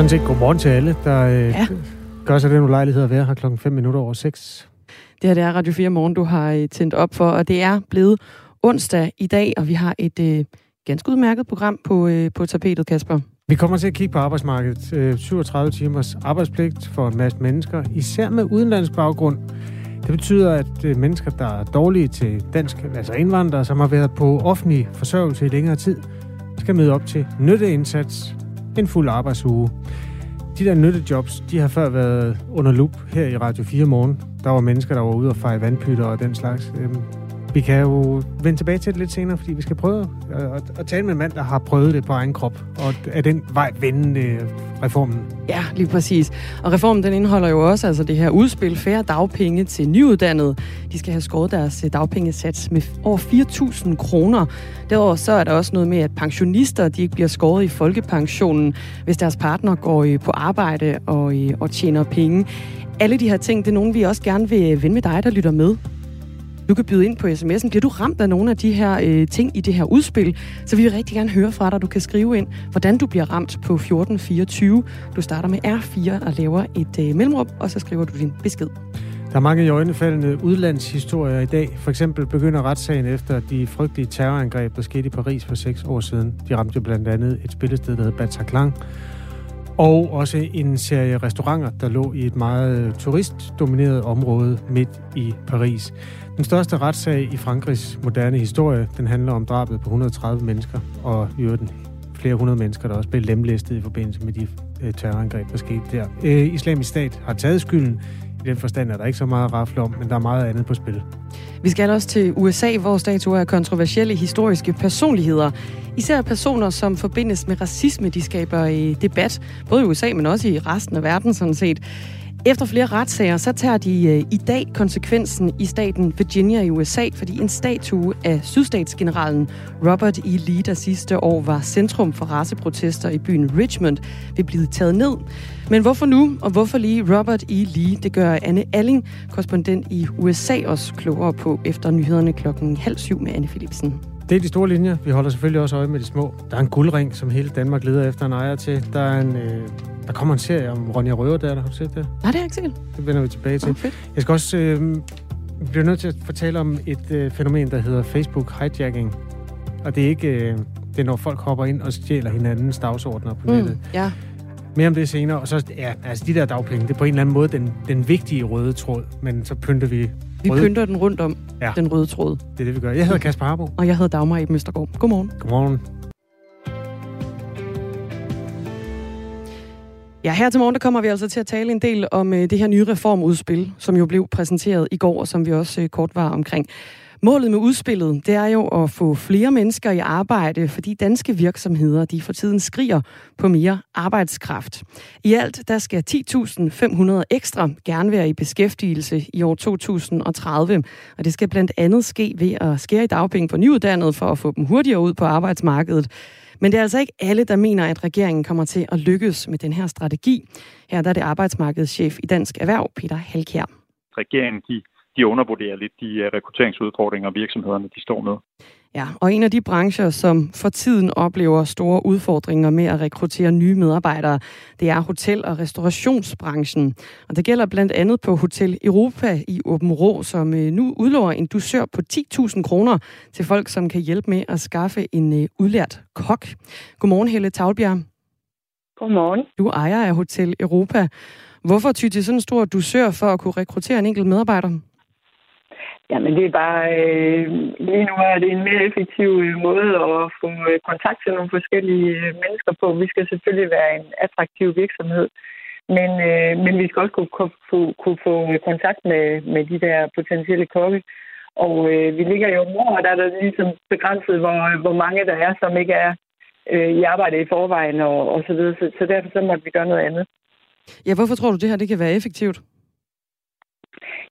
Sådan set godmorgen til alle, der øh, ja. gør sig den ulejlighed at være her klokken 5 minutter over 6. Det her det er Radio 4 Morgen, du har øh, tændt op for, og det er blevet onsdag i dag, og vi har et øh, ganske udmærket program på, øh, på tapetet, Kasper. Vi kommer til at kigge på arbejdsmarkedet. Øh, 37 timers arbejdspligt for en masse mennesker, især med udenlandsk baggrund. Det betyder, at øh, mennesker, der er dårlige til dansk, altså indvandrere, som har været på offentlig forsørgelse i længere tid, skal møde op til nytteindsats en fuld arbejdsuge. De der nyttejobs, de har før været under lup her i Radio 4 morgen. Der var mennesker, der var ude og feje vandpytter og den slags. Øhm, vi kan jo vende tilbage til det lidt senere, fordi vi skal prøve at, at tale med en mand, der har prøvet det på egen krop, og er den vej vende øh, reformen. Ja, lige præcis. Og reformen den indeholder jo også altså det her udspil færre dagpenge til nyuddannede. De skal have skåret deres øh, dagpengesats med over 4.000 kroner. Derudover så er der også noget med, at pensionister de ikke bliver skåret i folkepensionen, hvis deres partner går øh, på arbejde og, øh, og tjener penge. Alle de her ting, det er nogle, vi også gerne vil vende med dig, der lytter med. Du kan byde ind på sms'en. Bliver du ramt af nogle af de her øh, ting i det her udspil, så vi vil rigtig gerne høre fra dig. Du kan skrive ind, hvordan du bliver ramt på 1424. Du starter med R4 og laver et øh, mellemrum, og så skriver du din besked. Der er mange i øjnefaldende udlandshistorier i dag. For eksempel begynder retssagen efter de frygtelige terrorangreb, der skete i Paris for seks år siden. De ramte jo blandt andet et spillested, der hed Bataclan, og også en serie restauranter, der lå i et meget turistdomineret område midt i Paris. Den største retssag i Frankrigs moderne historie, den handler om drabet på 130 mennesker, og i øvrigt flere hundrede mennesker, der også blev lemlæstet i forbindelse med de øh, terrorangreb, der skete der. Øh, Islamisk Stat har taget skylden. I den forstand er der ikke så meget at rafle om, men der er meget andet på spil. Vi skal altså også til USA, hvor statuer af kontroversielle historiske personligheder. Især personer, som forbindes med racisme, de skaber i debat, både i USA, men også i resten af verden sådan set. Efter flere retssager, så tager de øh, i dag konsekvensen i staten Virginia i USA, fordi en statue af sydstatsgeneralen Robert E. Lee, der sidste år var centrum for raceprotester i byen Richmond, vil blive taget ned. Men hvorfor nu, og hvorfor lige Robert E. Lee? Det gør Anne Alling, korrespondent i USA, også klogere på efter nyhederne klokken halv syv med Anne Philipsen. Det er de store linjer. Vi holder selvfølgelig også øje med de små. Der er en guldring, som hele Danmark leder efter en ejer til. Der er en... Øh, der kommer en serie om Ronja Røver der, har du set det? Nej, det er ikke sikkert. Det vender vi tilbage til. Oh, fedt. Jeg skal også... Øh, bliver nødt til at fortælle om et øh, fænomen, der hedder Facebook hijacking. Og det er ikke... Øh, det er, når folk hopper ind og stjæler hinandens dagsordner på nettet. Mm, ja. Mere om det senere. Og så, ja, altså de der dagpenge, det er på en eller anden måde den, den vigtige røde tråd. Men så pynter vi vi røde. pynter den rundt om, ja. den røde tråd. Det er det, vi gør. Jeg hedder Kasper Harbo. Og jeg hedder Dagmar i Møstergaard. Godmorgen. Godmorgen. Ja, her til morgen der kommer vi altså til at tale en del om øh, det her nye reformudspil, som jo blev præsenteret i går, og som vi også øh, kort var omkring. Målet med udspillet, det er jo at få flere mennesker i arbejde, fordi danske virksomheder, de for tiden skriger på mere arbejdskraft. I alt, der skal 10.500 ekstra gerne være i beskæftigelse i år 2030, og det skal blandt andet ske ved at skære i dagpenge for nyuddannede for at få dem hurtigere ud på arbejdsmarkedet. Men det er altså ikke alle, der mener, at regeringen kommer til at lykkes med den her strategi. Her der er det arbejdsmarkedschef i Dansk Erhverv, Peter Halkær. Regeringen de de undervurderer lidt de øh, rekrutteringsudfordringer, virksomhederne de står med. Ja, og en af de brancher, som for tiden oplever store udfordringer med at rekruttere nye medarbejdere, det er hotel- og restaurationsbranchen. Og det gælder blandt andet på Hotel Europa i Åben Rå, som øh, nu udlover en dusør på 10.000 kroner til folk, som kan hjælpe med at skaffe en øh, udlært kok. Godmorgen, Helle Tavlbjerg. Godmorgen. Du ejer af Hotel Europa. Hvorfor ty til sådan en stor dusør for at kunne rekruttere en enkelt medarbejder? Jamen det er bare, øh, lige nu er det en mere effektiv øh, måde at få øh, kontakt til nogle forskellige øh, mennesker på. Vi skal selvfølgelig være en attraktiv virksomhed, men, øh, men vi skal også kunne, kunne, kunne, kunne få kontakt med, med de der potentielle kokke. Og øh, vi ligger jo om og der er der ligesom begrænset, hvor, hvor mange der er, som ikke er øh, i arbejde i forvejen og, og så videre. Så, så derfor så måtte vi gøre noget andet. Ja, hvorfor tror du, det her det kan være effektivt?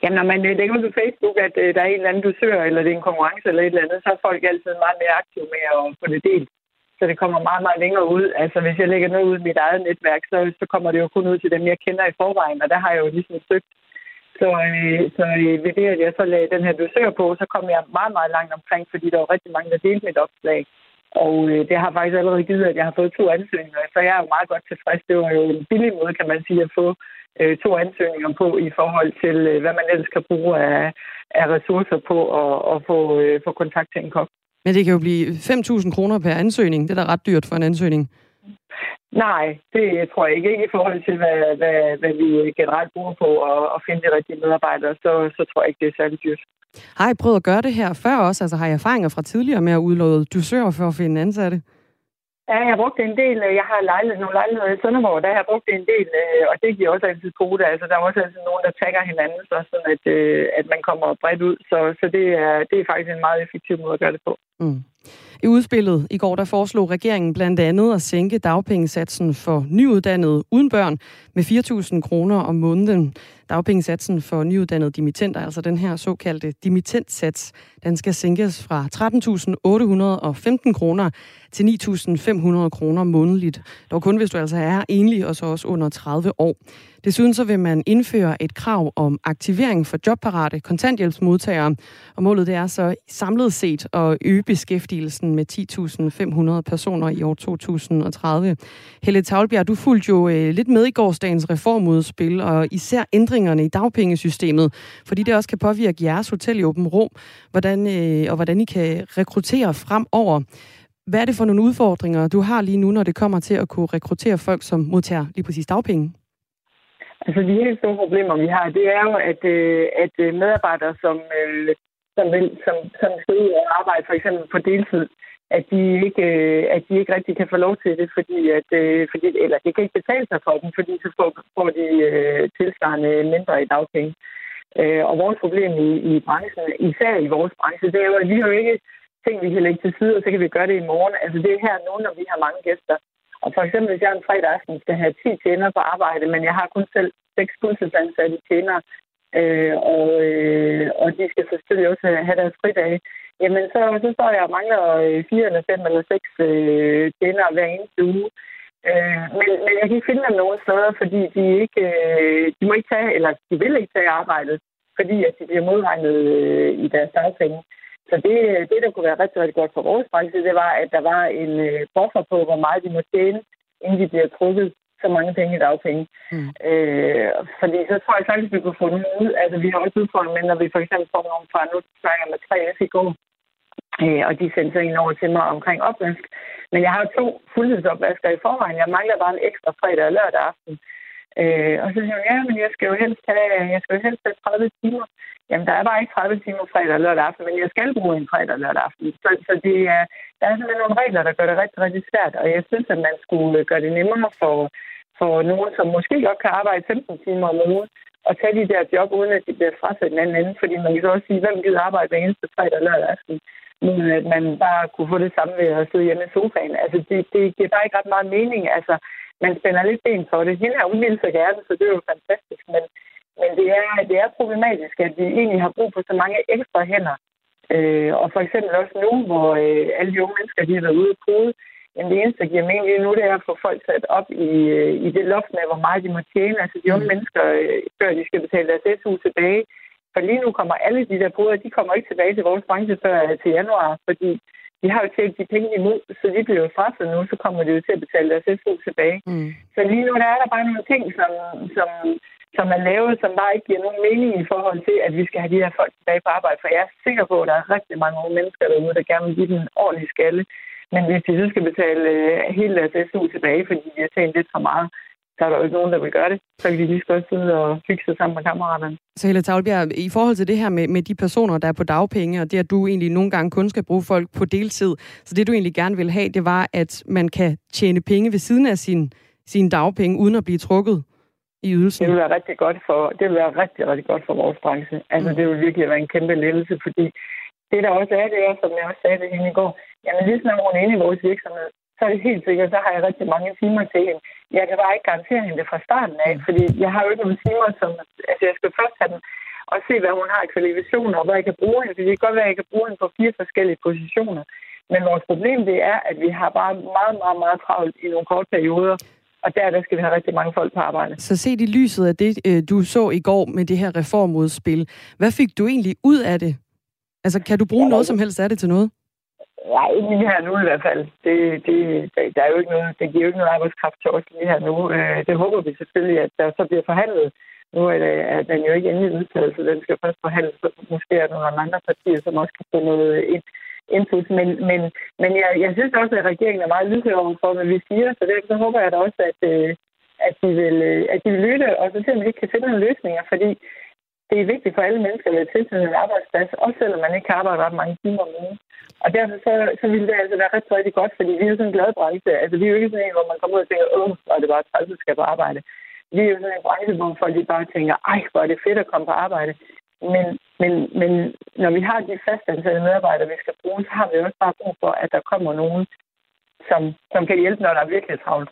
Jamen, når man lægger ud på Facebook, at øh, der er en eller anden søger eller det er en konkurrence eller et eller andet, så er folk altid meget mere aktive med at få det delt. Så det kommer meget, meget længere ud. Altså, hvis jeg lægger noget ud i mit eget netværk, så, så kommer det jo kun ud til dem, jeg kender i forvejen, og der har jeg jo ligesom søgt. Så, øh, så øh, ved det, at jeg så lagde den her du søger på, så kom jeg meget, meget langt omkring, fordi der var rigtig mange, der delte mit opslag. Og øh, det har faktisk allerede givet, at jeg har fået to ansøgninger, så jeg er jo meget godt tilfreds. Det var jo en billig måde, kan man sige, at få øh, to ansøgninger på i forhold til, øh, hvad man ellers kan bruge af, af ressourcer på at, at få, øh, få kontakt til en kok. Men det kan jo blive 5.000 kroner per ansøgning. Det er da ret dyrt for en ansøgning. Nej, det tror jeg ikke. Ikke i forhold til, hvad, hvad, hvad vi generelt bruger på at, at finde de rigtige medarbejdere, så, så tror jeg ikke, det er særlig dyrt. Har I prøvet at gøre det her før også? Altså har I erfaringer fra tidligere med at udlåde dusør for at finde ansatte? Ja, jeg har brugt en del. Jeg har lejlighed, nogle lejligheder i Sønderborg, der har jeg brugt en del, øh, og det giver også altid kode. Altså, der er også altid nogen, der tagger hinanden, så sådan at, øh, at man kommer bredt ud. Så, så det, er, det er faktisk en meget effektiv måde at gøre det på. Mm. I udspillet i går, der foreslog regeringen blandt andet at sænke dagpengesatsen for nyuddannede uden børn med 4.000 kroner om måneden. Dagpengesatsen for nyuddannede dimittenter, altså den her såkaldte dimittentsats, den skal sænkes fra 13.815 kroner til 9.500 kroner månedligt. Dog kun hvis du altså er enlig og så også under 30 år. Desuden så vil man indføre et krav om aktivering for jobparate kontanthjælpsmodtagere, og målet det er så samlet set at øge beskæftigelsen med 10.500 personer i år 2030. Helle Tavlbjerg, du fulgte jo øh, lidt med i gårsdagens reformudspil, og især ændringerne i dagpengesystemet, fordi det også kan påvirke jeres hotel i Åben Rum, hvordan, øh, og hvordan I kan rekruttere fremover. Hvad er det for nogle udfordringer, du har lige nu, når det kommer til at kunne rekruttere folk, som modtager lige præcis dagpenge? Altså de helt store problemer, vi har, det er jo, at, øh, at øh, medarbejdere, som, øh, som, vil, som, som skal ud og arbejde for eksempel på deltid, at de ikke, øh, at de ikke rigtig kan få lov til det, fordi at, øh, fordi, eller det kan ikke betale sig for dem, fordi så får, får de øh, tilsvarende mindre i dagpenge. Og vores problem i, i branchen, især i vores branche, det er jo, at vi har jo ikke ting, vi kan lægge til side, og så kan vi gøre det i morgen. Altså det er her nu, når vi har mange gæster. Og for eksempel, hvis jeg en fredag aften skal have 10 tjener på arbejde, men jeg har kun selv 6 fuldtidsansatte tjenere, øh, og, øh, og de skal selvfølgelig også øh, have deres fridage, jamen så, så står jeg og mangler øh, 4 eller 5 eller 6 øh, tjenere hver eneste uge. Øh, men, men jeg kan ikke finde dem nogen steder, fordi de ikke, øh, de må ikke tage, eller de vil ikke tage arbejdet, fordi at de bliver modregnet øh, i deres dagpenge. Så det, øh, det, der kunne være rigtig, rigtig godt for vores branche, det var, at der var en øh, buffer på, hvor meget de må tjene, inden de bliver trukket så mange penge i dagpenge. Mm. Øh, fordi så tror jeg faktisk, vi kunne få noget ud. Altså, vi har også udfordret med, når vi for eksempel får nogle fra, nu snakker med 3F i går, øh, og de sendte sig ind over til mig omkring opvask. Men jeg har jo to fuldtidsopvasker i forvejen. Jeg mangler bare en ekstra fredag og lørdag aften. Øh, og så siger hun, ja, men jeg skal jo helst have, jeg skal jo helst have 30 timer. Jamen, der er bare ikke 30 timer fredag og lørdag aften, men jeg skal bruge en fredag og lørdag aften. Så, så det er, der er simpelthen nogle regler, der gør det rigtig, rigtig svært, og jeg synes, at man skulle gøre det nemmere for, for nogen, som måske godt kan arbejde 15 timer om ugen, og tage de der job, uden at de bliver frasat en anden ende. Fordi man kan så også sige, hvem gider arbejde hver eneste fredag og lørdag aften, men at man bare kunne få det samme ved at sidde hjemme i sofaen. Altså, det, det giver bare ikke ret meget mening. Altså, man spænder lidt ben for det. Hende er hun så gerne, så det er jo fantastisk. Men, men det, er, det er problematisk, at vi egentlig har brug for så mange ekstra hænder. Øh, og for eksempel også nu, hvor øh, alle de unge mennesker de har været ude og kode, men det eneste, der giver mening lige nu, det er at få folk sat op i, øh, i det loft med, hvor meget de må tjene. Altså de unge mm. mennesker, øh, før de skal betale deres SU tilbage. For lige nu kommer alle de der brugere, de kommer ikke tilbage til vores branche før øh, til januar, fordi de har jo tjent de penge imod, så de bliver jo straffet nu, så kommer de jo til at betale deres SU tilbage. Mm. Så lige nu der er der bare nogle ting, som, som, som er lavet, som bare ikke giver nogen mening i forhold til, at vi skal have de her folk tilbage på arbejde. For jeg er sikker på, at der er rigtig mange unge mennesker derude, der gerne vil give den en ordentlig skalle. Men hvis de så skal betale øh, hele deres SU tilbage, fordi de har tjent lidt for meget, så er der jo ikke nogen, der vil gøre det. Så kan de lige så godt sidde og hygge sig sammen med kammeraterne. Så Helle Tavlbjerg, i forhold til det her med, med de personer, der er på dagpenge, og det, at du egentlig nogle gange kun skal bruge folk på deltid, så det du egentlig gerne vil have, det var, at man kan tjene penge ved siden af sin, sin dagpenge, uden at blive trukket i ydelsen. Det vil være rigtig godt for, det vil være rigtig, rigtig godt for vores branche. Altså, mm. det vil virkelig være en kæmpe lettelse, fordi det, der også er, det er, som jeg også sagde det hende i går, jamen lige snart hun er inde i vores virksomhed, så er det helt sikkert, så har jeg rigtig mange timer til hende. Jeg kan bare ikke garantere hende det fra starten af, mm. fordi jeg har jo ikke nogen timer, som... Altså, jeg skal først have den og se, hvad hun har i kvalifikationer, og hvad jeg kan bruge hende. Fordi det kan godt være, at jeg kan bruge hende på fire forskellige positioner. Men vores problem det er, at vi har bare meget, meget, meget travlt i nogle korte perioder. Og der, der skal vi have rigtig mange folk på arbejde. Så set i lyset af det, øh, du så i går med det her reformudspil, hvad fik du egentlig ud af det? Altså, kan du bruge ja, noget som helst af det til noget? Nej, ikke lige her nu i hvert fald. Det, det, der er jo ikke noget, det giver jo ikke noget arbejdskraft til os lige her nu. Øh, det håber vi selvfølgelig, at der så bliver forhandlet. Nu er, det, er den jo ikke endelig udtaget, så den skal først forhandles. Så måske er der nogle andre partier, som også kan få noget ind, input. Men, men, men jeg, jeg synes også, at regeringen er meget lydhør for, hvad vi siger. Så derfor så håber jeg da også, at, øh, at, de vil, øh, at de vil lytte, og så se, om vi ikke kan finde nogle løsninger. Fordi det er vigtigt for alle mennesker at være tilknyttet en arbejdsplads, også selvom man ikke kan arbejde ret mange timer om ugen. Og derfor så, så ville det altså være rigtig, rigtig godt, fordi vi er jo sådan en glad branche. Altså, vi er jo ikke sådan en, hvor man kommer ud og tænker, åh, hvor er det bare træls, at skal på arbejde. Vi er jo sådan en branche, hvor folk bare tænker, ej, hvor er det fedt at komme på arbejde. Men, men, men når vi har de fastansatte medarbejdere, vi skal bruge, så har vi også bare brug for, at der kommer nogen, som, som kan hjælpe, når der er virkelig travlt.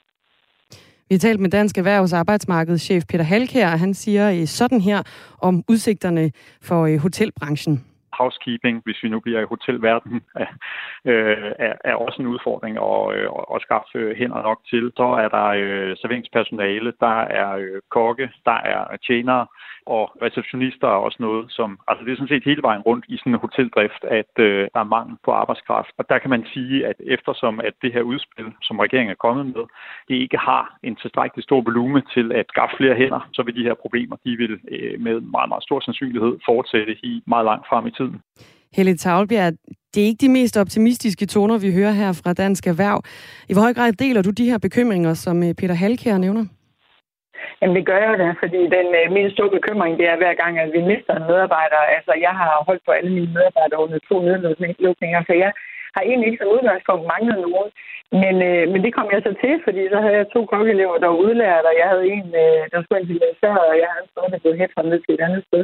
Vi har talt med Dansk Erhvervs arbejdsmarkedschef Peter Halkær, og han siger øh, sådan her om udsigterne for øh, hotelbranchen housekeeping, hvis vi nu bliver i hotelverdenen, er, øh, er, er også en udfordring at, øh, at skaffe hænder nok til. Så er der øh, serveringspersonale, der er øh, kokke, der er tjenere, og receptionister er også noget, som... Altså det er sådan set hele vejen rundt i sådan en hoteldrift, at øh, der er mangel på arbejdskraft. Og der kan man sige, at eftersom at det her udspil, som regeringen er kommet med, det ikke har en tilstrækkelig stor volume til at skaffe flere hænder, så vil de her problemer, de vil øh, med meget, meget stor sandsynlighed fortsætte i meget langt frem i tiden. Helle Tavlbjerg, det er ikke de mest optimistiske toner, vi hører her fra Dansk Erhverv. I hvor høj grad deler du de her bekymringer, som øh, Peter Halkær nævner? Jamen det gør jeg da, fordi den, øh, min store bekymring, det er hver gang, at vi mister en medarbejder. Altså jeg har holdt på alle mine medarbejdere under to nedlukninger, så jeg har egentlig ikke som udgangspunkt manglet nogen. Men, øh, men det kom jeg så til, fordi så havde jeg to kokkeelever, der var udlært, og jeg havde en, øh, der skulle ind og jeg havde en der blev hæt ned til et andet sted.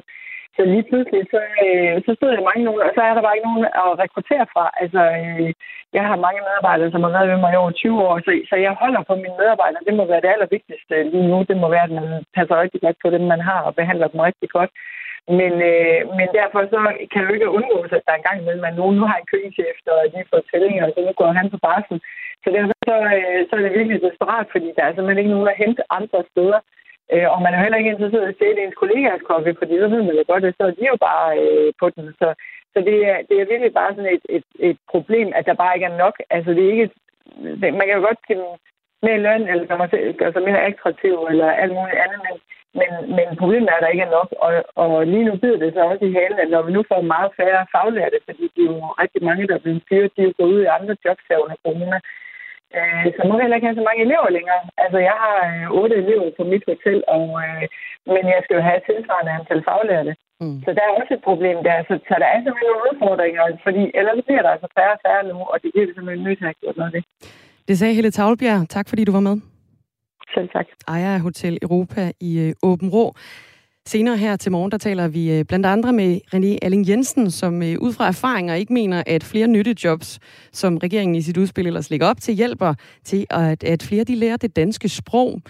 Så lige pludselig, så, øh, så stod jeg mange nogen, og så er der bare ikke nogen at rekruttere fra. Altså, øh, jeg har mange medarbejdere, som har været med mig i over 20 år, så, så jeg holder på mine medarbejdere. Det må være det allervigtigste lige nu. Det må være, at man passer rigtig godt på dem, man har, og behandler dem rigtig godt. Men, øh, men derfor så kan du ikke undgå, at der er en gang imellem, at nogen nu har en køkkenchef, og de får tællinger, og så nu går han på barsel. Så derfor så, øh, så er det virkelig desperat, fordi der er simpelthen ikke nogen at hente andre steder. Øh, og man er heller ikke interesseret i at stjæle ens kollegaers kokke, fordi så ved man jo godt, at så er de jo bare øh, på den. Så, så det, er, det er virkelig bare sådan et, et, et problem, at der bare ikke er nok. Altså det er ikke... Det, man kan jo godt give mere løn, eller gøre, sig, gøre sig mere attraktiv, eller alt muligt andet, men, men, men problemet er, at der ikke er nok. Og, og lige nu bider det så også i halen, at når vi nu får meget færre faglærte, fordi det er jo rigtig mange, der er blevet fyret, de er gået ud i andre jobs her under corona, Øh, så må vi heller ikke have så mange elever længere. Altså, jeg har øh, otte elever på mit hotel, og, øh, men jeg skal jo have tilsvarende antal faglærte. Mm. Så der er også et problem der. Så, så der er simpelthen nogle udfordringer, fordi ellers bliver der altså færre og færre nu, og det bliver vi simpelthen nødt til at gøre noget af det. Det sagde Helle Tavlbjerg. Tak fordi du var med. Selv tak. Ejer af Hotel Europa i øh, Åben Rå. Senere her til morgen, der taler vi øh, blandt andre med René Alling Jensen, som øh, ud fra erfaringer ikke mener, at flere nyttejobs, som regeringen i sit udspil ellers lægger op til, hjælper til, at, at flere de lærer det danske sprog.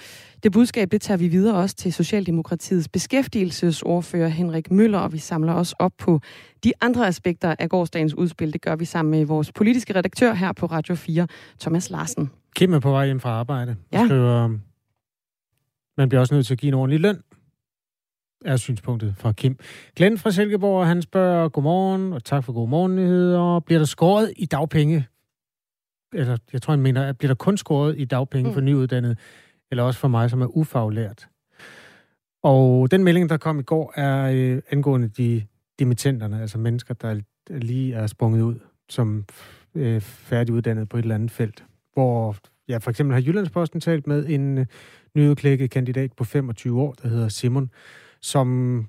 Det budskab, det tager vi videre også til Socialdemokratiets beskæftigelsesordfører Henrik Møller, og vi samler også op på de andre aspekter af gårdsdagens udspil. Det gør vi sammen med vores politiske redaktør her på Radio 4, Thomas Larsen. Kim er på vej hjem fra arbejde. Ja. Skriver, man bliver også nødt til at give en ordentlig løn er synspunktet fra Kim. Glenn fra Silkeborg, han spørger, godmorgen, og tak for gode morgennyheder. Bliver der skåret i dagpenge? Eller jeg tror, han mener, at bliver der kun skåret i dagpenge mm. for nyuddannede, eller også for mig, som er ufaglært? Og den melding, der kom i går, er øh, angående de dimittenterne, altså mennesker, der lige er sprunget ud som øh, færdiguddannede på et eller andet felt. Hvor, ja, for eksempel har Jyllandsposten talt med en øh, nyudklækket kandidat på 25 år, der hedder Simon, som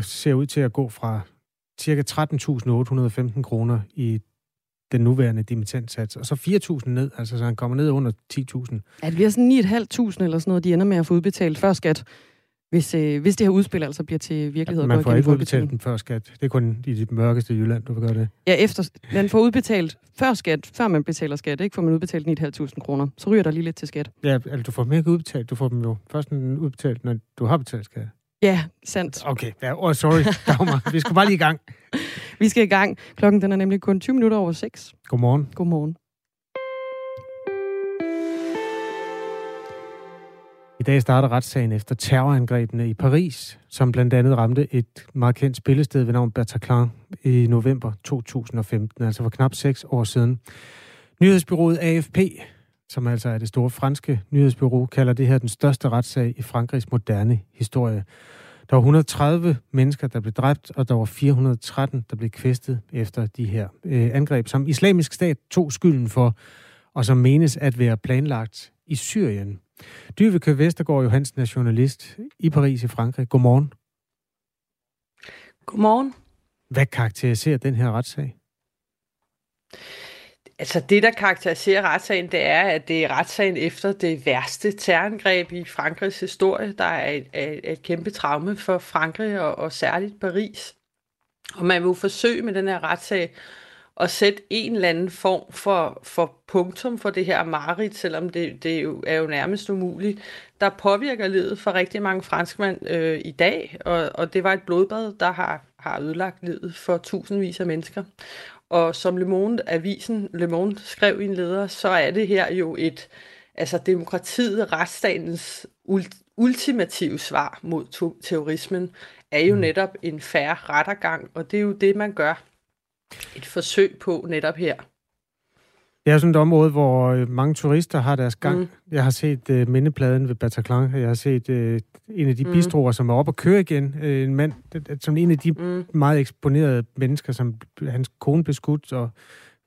ser ud til at gå fra ca. 13.815 kroner i den nuværende dimittentsats, og så 4.000 ned, altså så han kommer ned under 10.000. Ja, det bliver sådan 9.500 eller sådan noget, de ender med at få udbetalt før skat, hvis, øh, hvis det her udspil altså bliver til virkelighed. Ja, man får ikke udbetalt den før skat. Det er kun i det mørkeste Jylland, du vil gøre det. Ja, efter, man får udbetalt før skat, før man betaler skat, ikke? Får man udbetalt 9.500 kroner. Så ryger der lige lidt til skat. Ja, altså du får dem ikke udbetalt. Du får dem jo først udbetalt, når du har betalt skat. Ja, sandt. Okay, ja, oh, sorry, Dagmar. Vi skal bare lige i gang. Vi skal i gang. Klokken den er nemlig kun 20 minutter over 6. I dag starter retssagen efter terrorangrebene i Paris, som blandt andet ramte et meget kendt spillested ved navn Bataclan i november 2015, altså for knap seks år siden. Nyhedsbyrået AFP, som altså er det store franske nyhedsbyrå, kalder det her den største retssag i Frankrigs moderne historie. Der var 130 mennesker, der blev dræbt, og der var 413, der blev kvæstet efter de her øh, angreb, som islamisk stat tog skylden for, og som menes at være planlagt i Syrien. Dyveke Vestergaard Johansen er journalist i Paris i Frankrig. Godmorgen. Godmorgen. Hvad karakteriserer den her retssag? Altså det, der karakteriserer retssagen, det er, at det er retssagen efter det værste terrorangreb i Frankrigs historie. Der er et, et, et kæmpe traume for Frankrig og, og særligt Paris. Og man vil forsøge med den her retssag at sætte en eller anden form for, for punktum for det her mareridt, selvom det, det jo, er jo nærmest umuligt, der påvirker livet for rigtig mange franskmænd øh, i dag, og, og det var et blodbad, der har, har ødelagt livet for tusindvis af mennesker. Og som Le Monde, avisen Le Monde skrev i en leder, så er det her jo et, altså demokratiet, retsstatens ultimative svar mod terrorismen, er jo mm. netop en færre rettergang, og det er jo det, man gør et forsøg på netop her. Det er sådan et område, hvor øh, mange turister har deres gang. Mm. Jeg har set uh, mindepladen ved Bataclan. Jeg har set uh, en af de mm. bistroer, som er oppe og køre igen. Uh, en mand, som en af de mm. meget eksponerede mennesker, som hans kone blev skudt, og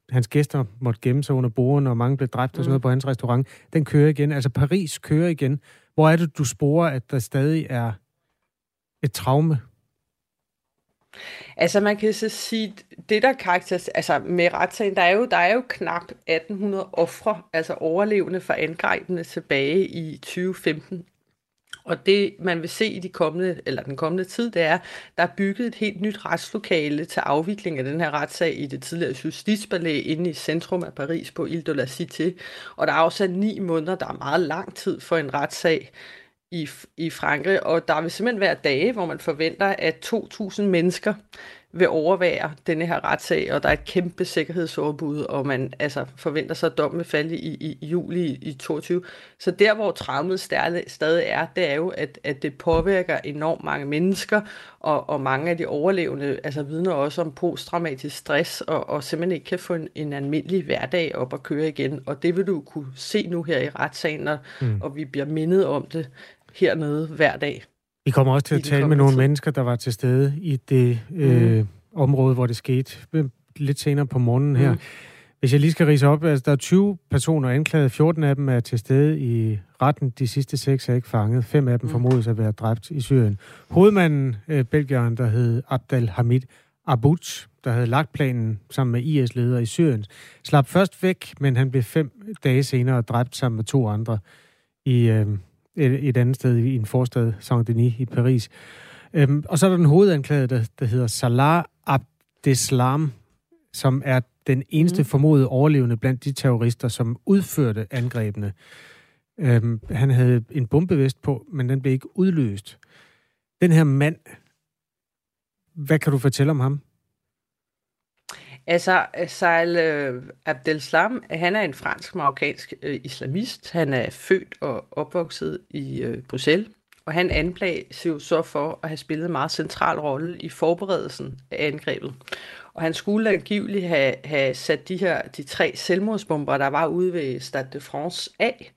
hans gæster måtte gemme sig under bordene, og mange blev dræbt mm. og sådan noget mm. på hans restaurant. Den kører igen. Altså Paris kører igen. Hvor er det, du sporer, at der stadig er et traume Altså man kan så sige, det der karakteres, altså med retssagen, der er jo, der er jo knap 1800 ofre, altså overlevende for angrebene tilbage i 2015. Og det, man vil se i de kommende, eller den kommende tid, det er, der er bygget et helt nyt retslokale til afvikling af den her retssag i det tidligere Justitspalæ inde i centrum af Paris på Ile de la Cité. Og der er afsat ni måneder, der er meget lang tid for en retssag i, i Frankrig, og der vil simpelthen være dage, hvor man forventer, at 2.000 mennesker vil overvære denne her retssag, og der er et kæmpe sikkerhedsoverbud, og man altså, forventer sig, at dommen vil falde i, i, i juli i 22. Så der, hvor traumet stadig, stadig er, det er jo, at, at det påvirker enormt mange mennesker, og, og mange af de overlevende altså, vidner også om posttraumatisk stress, og, og simpelthen ikke kan få en, en almindelig hverdag op at køre igen. Og det vil du kunne se nu her i retssagen, og, mm. og vi bliver mindet om det hernede hver dag. Vi kommer også til at tale med nogle tid. mennesker, der var til stede i det øh, mm. område, hvor det skete lidt senere på morgenen her. Mm. Hvis jeg lige skal rise op, altså der er 20 personer anklaget, 14 af dem er til stede i retten, de sidste seks er ikke fanget, fem af dem mm. formodes at være dræbt i Syrien. Hovedmanden, øh, belgieren, der hed Abdel Hamid Abouch, der havde lagt planen sammen med IS-ledere i Syrien, slap først væk, men han blev fem dage senere dræbt sammen med to andre i, øh, et, et andet sted i en forstad, Saint-Denis i Paris. Øhm, og så er der den hovedanklagede, der, der hedder Salah Abdeslam, som er den eneste mm. formodede overlevende blandt de terrorister, som udførte angrebene. Øhm, han havde en bombevest på, men den blev ikke udløst. Den her mand, hvad kan du fortælle om ham? Altså, Sail øh, Abdelslam, han er en fransk-marokkansk øh, islamist. Han er født og opvokset i øh, Bruxelles, og han anklages jo så for at have spillet en meget central rolle i forberedelsen af angrebet. Og han skulle angiveligt have, have sat de her de tre selvmordsbomber, der var ude ved Stade de France af.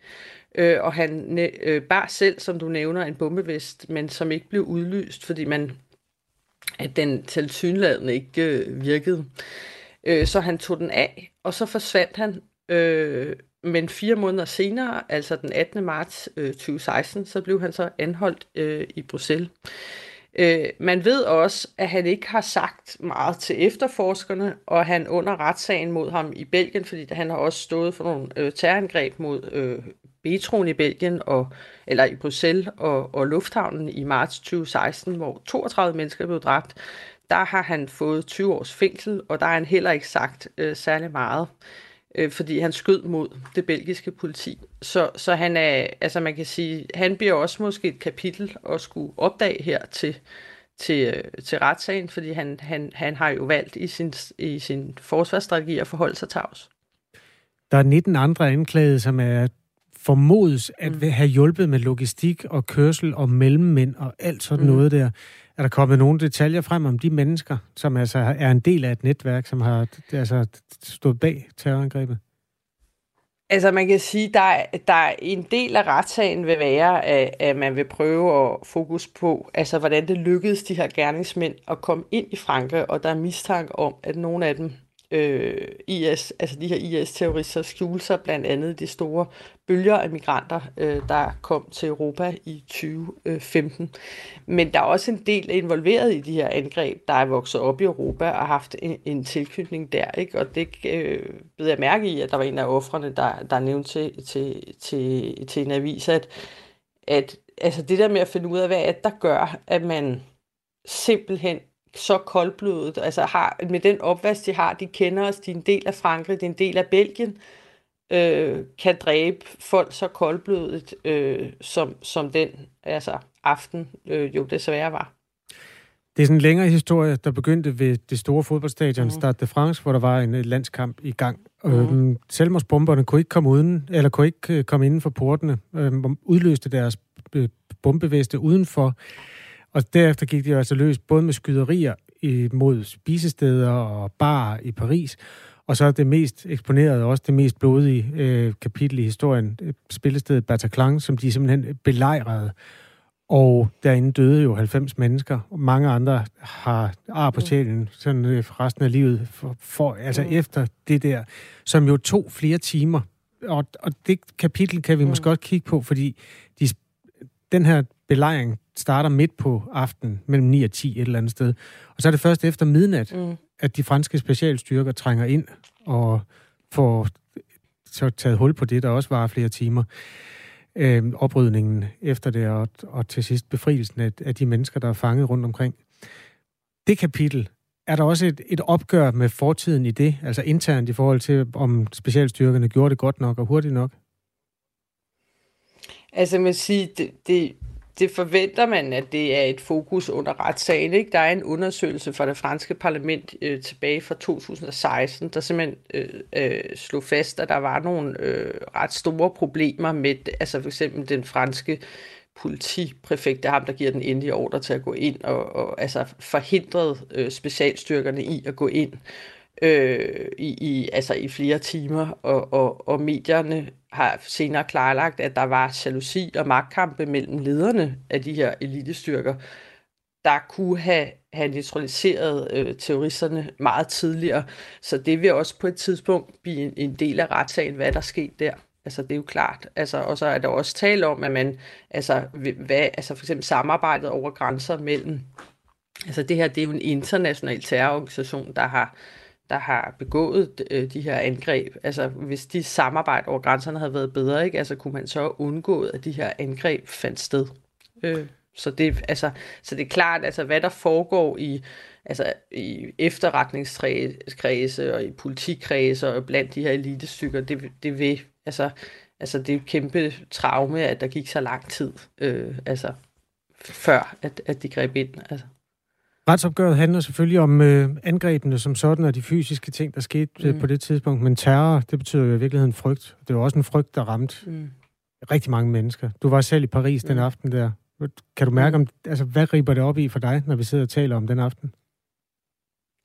Øh, og han øh, bar selv, som du nævner, en bombevest, men som ikke blev udlyst, fordi man at den tilsyneladende ikke øh, virkede. Øh, så han tog den af, og så forsvandt han. Øh, men fire måneder senere, altså den 18. marts øh, 2016, så blev han så anholdt øh, i Bruxelles. Øh, man ved også, at han ikke har sagt meget til efterforskerne, og han under retssagen mod ham i Belgien, fordi han har også stået for nogle øh, terrorangreb mod øh, Betroen i Belgien, og, eller i Bruxelles og, og lufthavnen i marts 2016, hvor 32 mennesker blev dræbt der har han fået 20 års fængsel, og der har han heller ikke sagt øh, særlig meget, øh, fordi han skød mod det belgiske politi. Så, så han er, altså man kan sige, han bliver også måske et kapitel at skulle opdage her til, til, øh, til retssagen, fordi han, han, han har jo valgt i sin, i sin forsvarsstrategi at forholde sig tavs. Der er 19 andre anklagede, som er formodes at mm. have hjulpet med logistik og kørsel og mellemmænd og alt sådan mm. noget der. Er der kommet nogle detaljer frem om de mennesker, som altså er en del af et netværk, som har altså, stået bag terrorangrebet? Altså man kan sige, der der er en del af retssagen vil være, at, at man vil prøve at fokus på, altså hvordan det lykkedes de her gerningsmænd at komme ind i Frankrig, og der er mistanke om, at nogle af dem øh, IS, altså de her IS-terrorister skjule sig blandt andet de store bølger af migranter, øh, der kom til Europa i 2015. Men der er også en del involveret i de her angreb, der er vokset op i Europa og haft en, en tilknytning der. Ikke? Og det øh, blev jeg mærke i, at der var en af offrene, der, der nævnte til, til, til, til en avis, at, at altså det der med at finde ud af, hvad er det, der gør, at man simpelthen så koldblodet, altså har, med den opvask, de har, de kender os, de er en del af Frankrig, de er en del af Belgien, øh, kan dræbe folk så koldblodet, øh, som, som den altså aften øh, jo desværre var. Det er sådan en længere historie, der begyndte ved det store fodboldstadion mm. Stade de France, hvor der var en landskamp i gang. Mm. Øhm, selvmordsbomberne kunne ikke komme uden, eller kunne ikke øh, komme inden for portene, øhm, udløste deres øh, bombevæste udenfor. Og derefter gik de altså løs både med skyderier mod spisesteder og bar i Paris, og så det mest eksponerede, også det mest blodige øh, kapitel i historien, øh, spillestedet Bataclan, som de simpelthen belejrede. Og derinde døde jo 90 mennesker, og mange andre har ar på sjælen sådan øh, resten af livet, for, for, altså mm. efter det der, som jo tog flere timer. Og, og det kapitel kan vi mm. måske godt kigge på, fordi de, den her belejring starter midt på aftenen, mellem 9 og 10 et eller andet sted. Og så er det først efter midnat, mm. at de franske specialstyrker trænger ind og får så taget hul på det, der også var flere timer. Øh, oprydningen efter det, og, og til sidst befrielsen af, af de mennesker, der er fanget rundt omkring. Det kapitel, er der også et, et opgør med fortiden i det, altså internt i forhold til, om specialstyrkerne gjorde det godt nok og hurtigt nok? Altså, man siger, det, det, det forventer man, at det er et fokus under retssagen. Ikke? Der er en undersøgelse fra det franske parlament øh, tilbage fra 2016, der simpelthen øh, øh, slog fast, at der var nogle øh, ret store problemer med, altså for eksempel den franske politipræfekt, det er ham, der giver den endelige ordre til at gå ind og, og altså forhindrede øh, specialstyrkerne i at gå ind øh, i, i, altså i flere timer, og, og, og medierne har senere klarlagt, at der var jalousi og magtkampe mellem lederne af de her elitestyrker, der kunne have, have neutraliseret øh, terroristerne meget tidligere. Så det vil også på et tidspunkt blive en, en del af retssagen, hvad der skete der. Altså, det er jo klart. Altså, og så er der også tale om, at man, altså, hvad, altså for eksempel samarbejdet over grænser mellem, altså det her, det er jo en international terrororganisation, der har, der har begået øh, de her angreb. Altså, hvis de samarbejde over grænserne havde været bedre, ikke? Altså, kunne man så undgå, at de her angreb fandt sted. Øh, så, det, altså, så det er klart, altså, hvad der foregår i, altså, i efterretningskredse og i politikredse og blandt de her elitestykker, det, det vil, altså, altså, det er et kæmpe traume, at der gik så lang tid, øh, altså, før at, at de greb ind. Altså. Retsopgøret handler selvfølgelig om øh, angrebene som sådan, og de fysiske ting, der skete øh, mm. på det tidspunkt. Men terror, det betyder jo i virkeligheden frygt. Det var også en frygt, der ramte mm. rigtig mange mennesker. Du var selv i Paris mm. den aften der. Kan du mærke, mm. om, altså, hvad griber det op i for dig, når vi sidder og taler om den aften?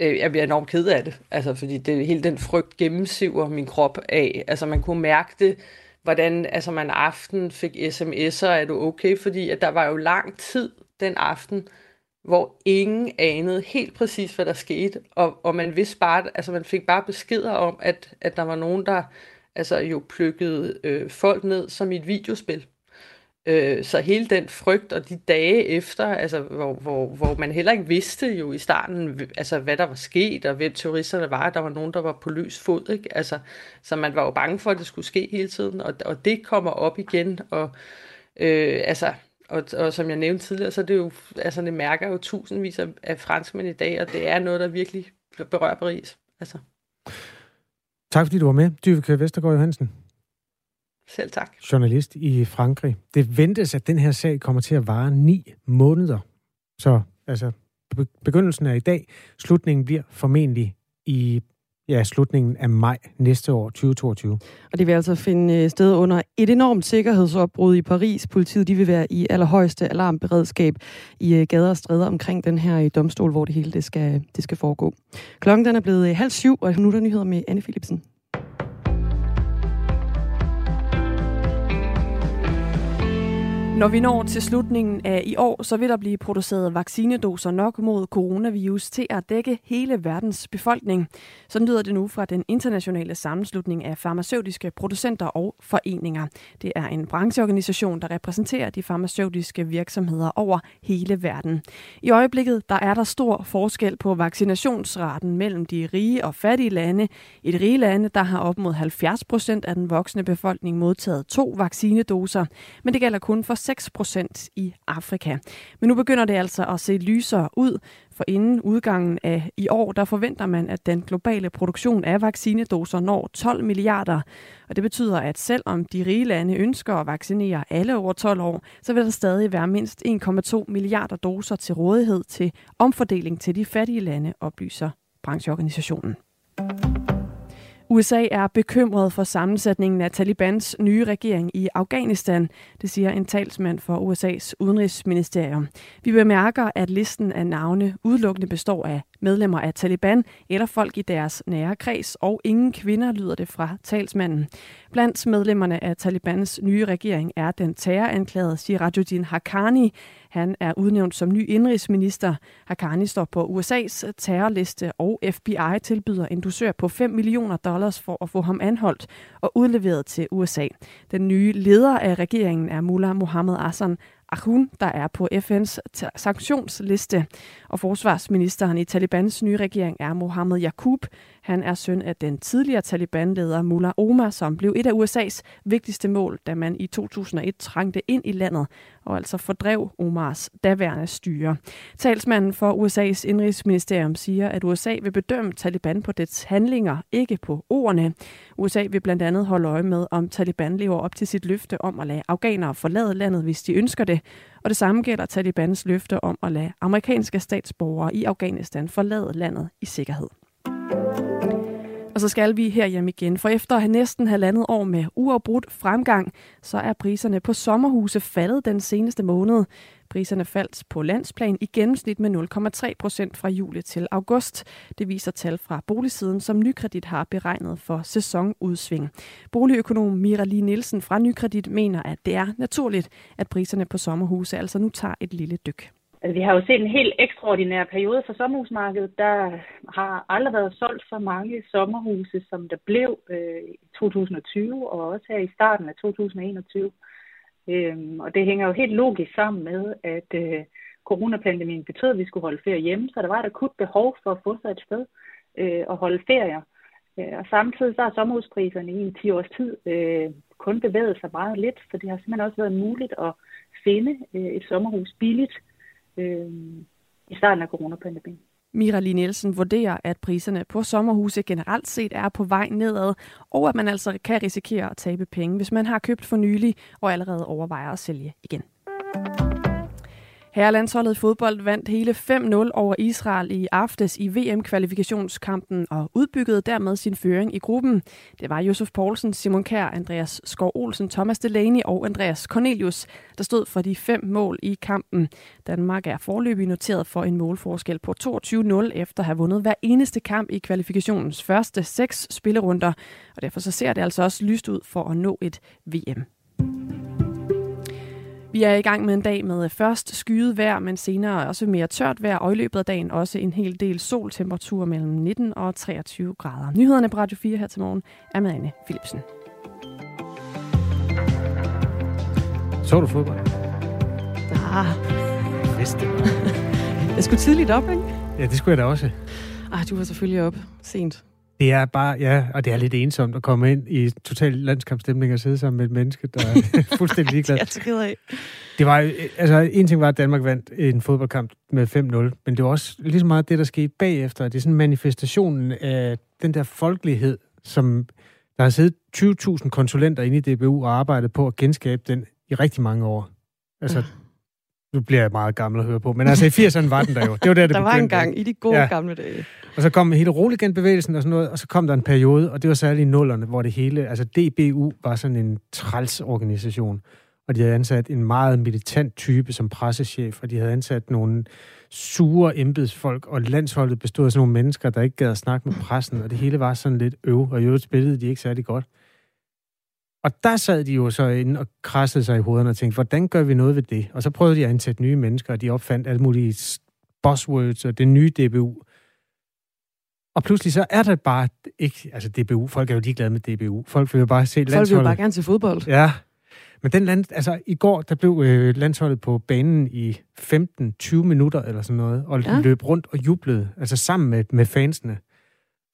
Øh, jeg bliver enormt ked af det, altså, fordi det, hele den frygt gennemsiver min krop af. Altså, man kunne mærke det, hvordan altså, man aften fik sms'er, er du okay? Fordi at der var jo lang tid den aften, hvor ingen anede helt præcis, hvad der skete, og, og man vidste bare, altså man fik bare beskeder om, at, at der var nogen, der altså jo plukkede øh, folk ned som i et videospil. Øh, så hele den frygt og de dage efter, altså, hvor, hvor, hvor man heller ikke vidste jo i starten, altså, hvad der var sket, og hvem terroristerne var, der var nogen, der var på løs fod. Ikke? Altså, så man var jo bange for, at det skulle ske hele tiden, og, og det kommer op igen, og øh, altså, og, og som jeg nævnte tidligere, så er det jo, altså det mærker jo tusindvis af, af franskmænd i dag, og det er noget, der virkelig berører Paris. Altså. Tak fordi du var med, Dyveke Vestergaard Johansen. Selv tak. Journalist i Frankrig. Det ventes, at den her sag kommer til at vare ni måneder. Så altså, begyndelsen er i dag. Slutningen bliver formentlig i ja, slutningen af maj næste år, 2022. Og det vil altså finde øh, sted under et enormt sikkerhedsopbrud i Paris. Politiet de vil være i allerhøjeste alarmberedskab i øh, gader og stræder omkring den her i domstol, hvor det hele det skal, det skal foregå. Klokken den er blevet øh, halv syv, og nu er der nyheder med Anne Philipsen. Når vi når til slutningen af i år, så vil der blive produceret vaccinedoser nok mod coronavirus til at dække hele verdens befolkning. Sådan lyder det nu fra den internationale sammenslutning af farmaceutiske producenter og foreninger. Det er en brancheorganisation, der repræsenterer de farmaceutiske virksomheder over hele verden. I øjeblikket der er der stor forskel på vaccinationsraten mellem de rige og fattige lande. I de rige lande der har op mod 70 procent af den voksne befolkning modtaget to vaccinedoser, men det gælder kun for 6 procent i Afrika. Men nu begynder det altså at se lysere ud, for inden udgangen af i år, der forventer man, at den globale produktion af vaccinedoser når 12 milliarder. Og det betyder, at selvom de rige lande ønsker at vaccinere alle over 12 år, så vil der stadig være mindst 1,2 milliarder doser til rådighed til omfordeling til de fattige lande, oplyser brancheorganisationen. USA er bekymret for sammensætningen af Talibans nye regering i Afghanistan, det siger en talsmand for USA's udenrigsministerium. Vi bemærker, at listen af navne udelukkende består af medlemmer af Taliban eller folk i deres nære kreds, og ingen kvinder lyder det fra talsmanden. Blandt medlemmerne af Talibans nye regering er den terroranklagede Sirajuddin Haqqani. Han er udnævnt som ny indrigsminister. Haqqani står på USA's terrorliste, og FBI tilbyder en dusør på 5 millioner dollars for at få ham anholdt og udleveret til USA. Den nye leder af regeringen er Mullah Mohammed Hassan Akhun, der er på FN's sanktionsliste. Og forsvarsministeren i Talibans nye regering er Mohammed Yakub. Han er søn af den tidligere Taliban-leder Mullah Omar, som blev et af USA's vigtigste mål, da man i 2001 trængte ind i landet og altså fordrev Omars daværende styre. Talsmanden for USA's indrigsministerium siger, at USA vil bedømme Taliban på dets handlinger, ikke på ordene. USA vil blandt andet holde øje med, om Taliban lever op til sit løfte om at lade afghanere forlade landet, hvis de ønsker det. Og det samme gælder Talibans løfte om at lade amerikanske statsborgere i Afghanistan forlade landet i sikkerhed. Og så skal vi her hjem igen, for efter at have næsten halvandet år med uafbrudt fremgang, så er priserne på sommerhuse faldet den seneste måned. Priserne faldt på landsplan i gennemsnit med 0,3 procent fra juli til august. Det viser tal fra boligsiden, som Nykredit har beregnet for sæsonudsving. Boligøkonom Mira Lee Nielsen fra Nykredit mener, at det er naturligt, at priserne på sommerhuse altså nu tager et lille dyk. Altså, vi har jo set en helt ekstraordinær periode for sommerhusmarkedet. Der har aldrig været solgt så mange sommerhuse, som der blev øh, i 2020 og også her i starten af 2021. Øhm, og det hænger jo helt logisk sammen med, at øh, coronapandemien betød, at vi skulle holde ferie hjemme, så der var et akut behov for at få sig et sted øh, og holde ferier. Øh, og samtidig så har sommerhuspriserne i en 10 års tid øh, kun bevæget sig meget lidt, for det har simpelthen også været muligt at finde øh, et sommerhus billigt øh, i starten af coronapandemien. Mira Lee Nielsen vurderer, at priserne på sommerhuse generelt set er på vej nedad, og at man altså kan risikere at tabe penge, hvis man har købt for nylig og allerede overvejer at sælge igen. Herrelandsholdet i fodbold vandt hele 5-0 over Israel i aftes i VM-kvalifikationskampen og udbyggede dermed sin føring i gruppen. Det var Josef Poulsen, Simon Kær, Andreas Skov Olsen, Thomas Delaney og Andreas Cornelius, der stod for de fem mål i kampen. Danmark er forløbig noteret for en målforskel på 22-0 efter at have vundet hver eneste kamp i kvalifikationens første seks spillerunder, og derfor så ser det altså også lyst ud for at nå et VM. Vi er i gang med en dag med først skyet vejr, men senere også mere tørt vejr, og i løbet af dagen også en hel del soltemperatur mellem 19 og 23 grader. Nyhederne på Radio 4 her til morgen er med Anne Philipsen. Så du fodbold? Ah. Jeg vidste det. jeg skulle tidligt op, ikke? Ja, det skulle jeg da også. Ah, du var selvfølgelig op sent. Det er bare, ja, og det er lidt ensomt at komme ind i total landskampstemning og sidde sammen med et menneske, der er fuldstændig ligeglad. det er af. Det var, altså, en ting var, at Danmark vandt en fodboldkamp med 5-0, men det var også lige så meget det, der skete bagefter. Det er sådan manifestationen af den der folkelighed, som der har siddet 20.000 konsulenter inde i DBU og arbejdet på at genskabe den i rigtig mange år. Altså. Nu bliver jeg meget gammel at høre på, men altså i 80'erne var den der jo. Det var der, det Der var en gang i de gode Ja. gamle dage. Og så kom hele Roligan-bevægelsen og sådan noget, og så kom der en periode, og det var særligt i nullerne, hvor det hele, altså DBU var sådan en trælsorganisation, og de havde ansat en meget militant type som pressechef, og de havde ansat nogle sure embedsfolk, og landsholdet bestod af sådan nogle mennesker, der ikke gad at snakke med pressen, og det hele var sådan lidt øv, og i øvrigt spillede de ikke særlig godt. Og der sad de jo så inde og krassede sig i hovederne og tænkte, hvordan gør vi noget ved det? Og så prøvede de at ansætte nye mennesker, og de opfandt alle mulige buzzwords og det nye DBU. Og pludselig så er der bare ikke, altså DBU, folk er jo ligeglade med DBU. Folk vil jo bare se Folk vil jo landsholdet. bare gerne til fodbold. Ja, men den land, altså i går, der blev øh, landsholdet på banen i 15-20 minutter eller sådan noget, og ja. løb rundt og jublede, altså sammen med, med fansene.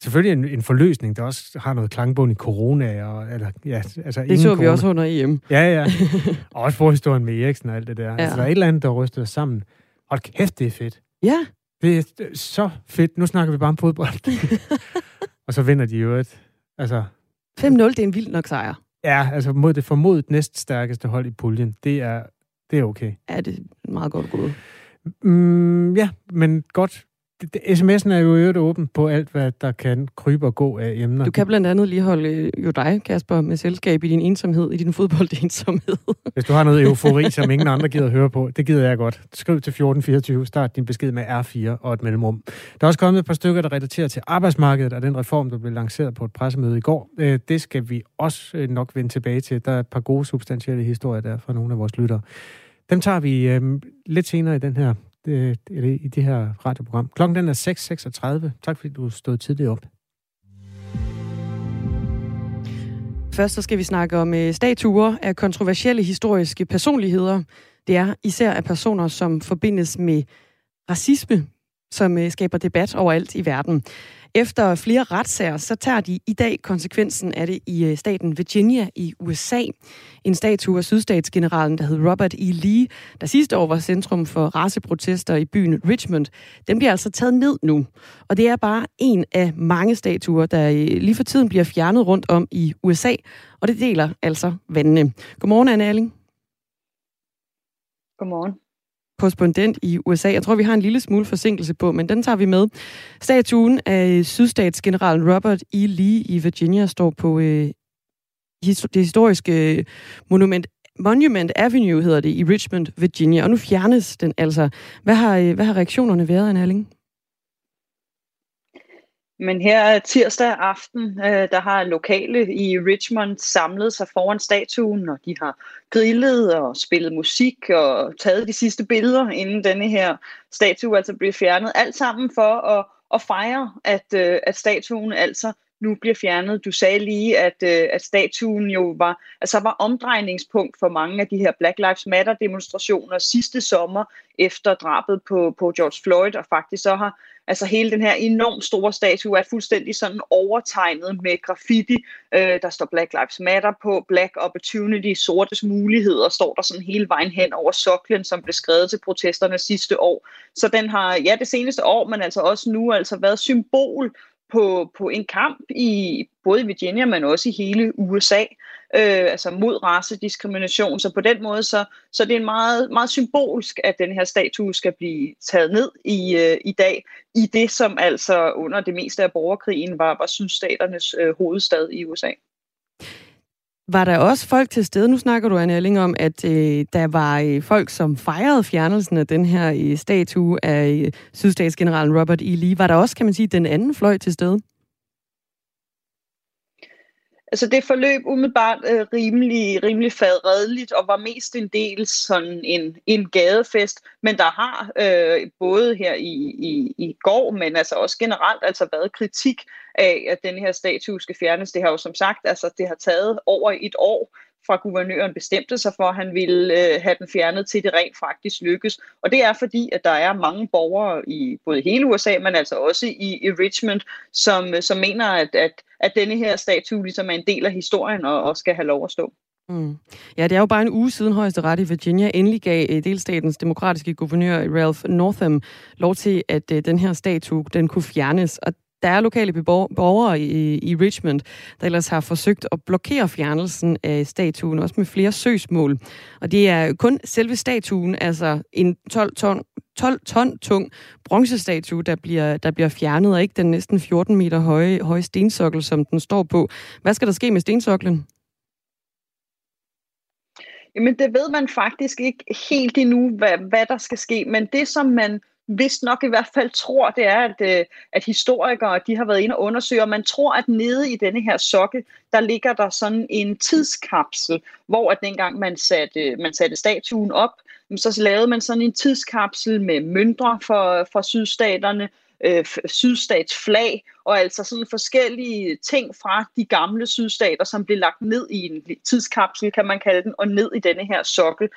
Selvfølgelig en, en forløsning, der også har noget klangbund i corona, og, eller, ja, altså Det så vi også under EM. Ja, ja. Og også forhistorien med Eriksen og alt det der. Ja. Altså, der er et eller andet, der ryster sammen. Hold kæft, det er fedt. Ja, Det er så fedt. Nu snakker vi bare om fodbold. og så vinder de jo et. Altså, 5-0, det er en vild nok sejr. ja, altså mod det formodet næststærkeste hold i puljen. Det er, det er okay. Ja, det er meget godt gået. Mm, ja, men godt. SMS'en er jo øvrigt åben på alt, hvad der kan krybe og gå af emner. Du kan blandt andet lige holde øh, jo dig, Kasper, med selskab i din ensomhed, i din fodboldensomhed. Hvis du har noget eufori, som ingen andre gider at høre på, det gider jeg godt. Skriv til 1424, start din besked med R4 og et mellemrum. Der er også kommet et par stykker, der relaterer til arbejdsmarkedet og den reform, der blev lanceret på et pressemøde i går. Øh, Det skal vi også øh, nok vende tilbage til. Der er et par gode substantielle historier der fra nogle af vores lyttere. Dem tager vi øh, lidt senere i den her det, eller i det her radioprogram. Klokken den er 6.36. Tak fordi du stod tidligt op. Først så skal vi snakke om øh, statuer af kontroversielle historiske personligheder. Det er især af personer, som forbindes med racisme, som øh, skaber debat overalt i verden. Efter flere retssager, så tager de i dag konsekvensen af det i øh, staten Virginia i USA. En statue af sydstatsgeneralen, der hed Robert E. Lee, der sidste år var centrum for raceprotester i byen Richmond, den bliver altså taget ned nu. Og det er bare en af mange statuer, der øh, lige for tiden bliver fjernet rundt om i USA, og det deler altså vandene. Godmorgen, Anne Erling. Godmorgen korrespondent i USA. Jeg tror, vi har en lille smule forsinkelse på, men den tager vi med. Statuen af sydstatsgeneral Robert E. Lee i Virginia står på øh, det historiske øh, monument Monument Avenue hedder det i Richmond, Virginia, og nu fjernes den altså. Hvad har, øh, hvad har reaktionerne været, Anne Erling? Men her tirsdag aften, øh, der har lokale i Richmond samlet sig foran statuen, og de har grillet og spillet musik og taget de sidste billeder, inden denne her statue altså bliver fjernet. Alt sammen for at, at fejre, at, øh, at statuen altså nu bliver fjernet. Du sagde lige, at, øh, at statuen jo var, altså var omdrejningspunkt for mange af de her Black Lives Matter demonstrationer sidste sommer efter drabet på, på George Floyd, og faktisk så har altså hele den her enormt store statue er fuldstændig sådan overtegnet med graffiti. Øh, der står Black Lives Matter på, Black Opportunity, sortes muligheder, står der sådan hele vejen hen over soklen, som blev skrevet til protesterne sidste år. Så den har, ja, det seneste år, men altså også nu, altså været symbol på, på en kamp i både i Virginia, men også i hele USA, øh, altså mod racediskrimination. Så på den måde, så, så det er meget, meget symbolsk, at den her statue skal blive taget ned i, øh, i dag, i det, som altså under det meste af borgerkrigen var, var sydstaternes øh, hovedstad i USA. Var der også folk til stede? Nu snakker du, Anne Elling, om, at øh, der var øh, folk, som fejrede fjernelsen af den her øh, statue af øh, sydstatsgeneralen Robert E. Lee. Var der også, kan man sige, den anden fløj til stede? Altså det forløb umiddelbart øh, rimelig, rimelig fadredeligt og var mest en del sådan en, en gadefest, men der har øh, både her i, i, i går, men altså også generelt altså været kritik af, at den her statue skal fjernes. Det har jo som sagt, altså det har taget over et år fra guvernøren bestemte sig for, at han ville øh, have den fjernet til det rent faktisk lykkes. Og det er fordi, at der er mange borgere i både hele USA, men altså også i, i Richmond, som, øh, som mener, at, at, at denne her statue ligesom er en del af historien og, og skal have lov at stå. Mm. Ja, det er jo bare en uge siden højesteret i Virginia endelig gav øh, delstatens demokratiske guvernør Ralph Northam lov til, at øh, den her statue den kunne fjernes. Og der er lokale borgere i, i Richmond, der ellers har forsøgt at blokere fjernelsen af statuen, også med flere søgsmål. Og det er kun selve statuen, altså en 12 ton, 12 ton tung bronzestatue, der bliver, der bliver fjernet, og ikke den næsten 14 meter høje, høje stensokkel, som den står på. Hvad skal der ske med stensoklen? Jamen det ved man faktisk ikke helt endnu, hvad, hvad der skal ske, men det som man vist nok i hvert fald tror, det er, at, øh, at historikere de har været inde og undersøge, og man tror, at nede i denne her sokke, der ligger der sådan en tidskapsel, hvor at dengang man satte, man satte statuen op, så lavede man sådan en tidskapsel med møntre for, for sydstaterne, øh, sydstatsflag, og altså sådan forskellige ting fra de gamle sydstater, som blev lagt ned i en tidskapsel, kan man kalde den, og ned i denne her sokkel.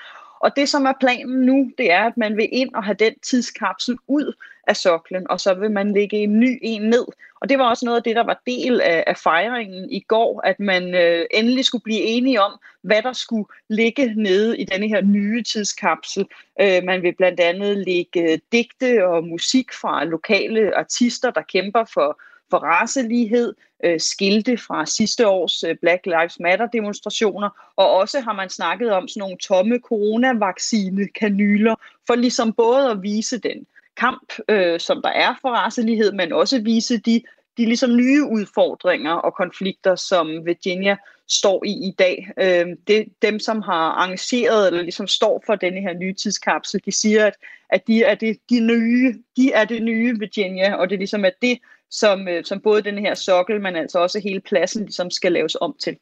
Og det, som er planen nu, det er, at man vil ind og have den tidskapsel ud af soklen, og så vil man lægge en ny en ned. Og det var også noget af det, der var del af, af fejringen i går, at man øh, endelig skulle blive enige om, hvad der skulle ligge nede i denne her nye tidskapsel. Øh, man vil blandt andet lægge digte og musik fra lokale artister, der kæmper for for racelighed, øh, skilte fra sidste års øh, Black Lives Matter demonstrationer, og også har man snakket om sådan nogle tomme coronavaccine-kanyler, for ligesom både at vise den kamp, øh, som der er for racelighed, men også vise de, de ligesom nye udfordringer og konflikter, som Virginia står i i dag. Øh, det, dem, som har arrangeret eller ligesom står for denne her nye tidskapsel, de siger, at, at de, er det, de, nye, de er det nye Virginia, og det ligesom er det, som, øh, som både den her sokkel, men altså også hele pladsen, ligesom skal laves om til.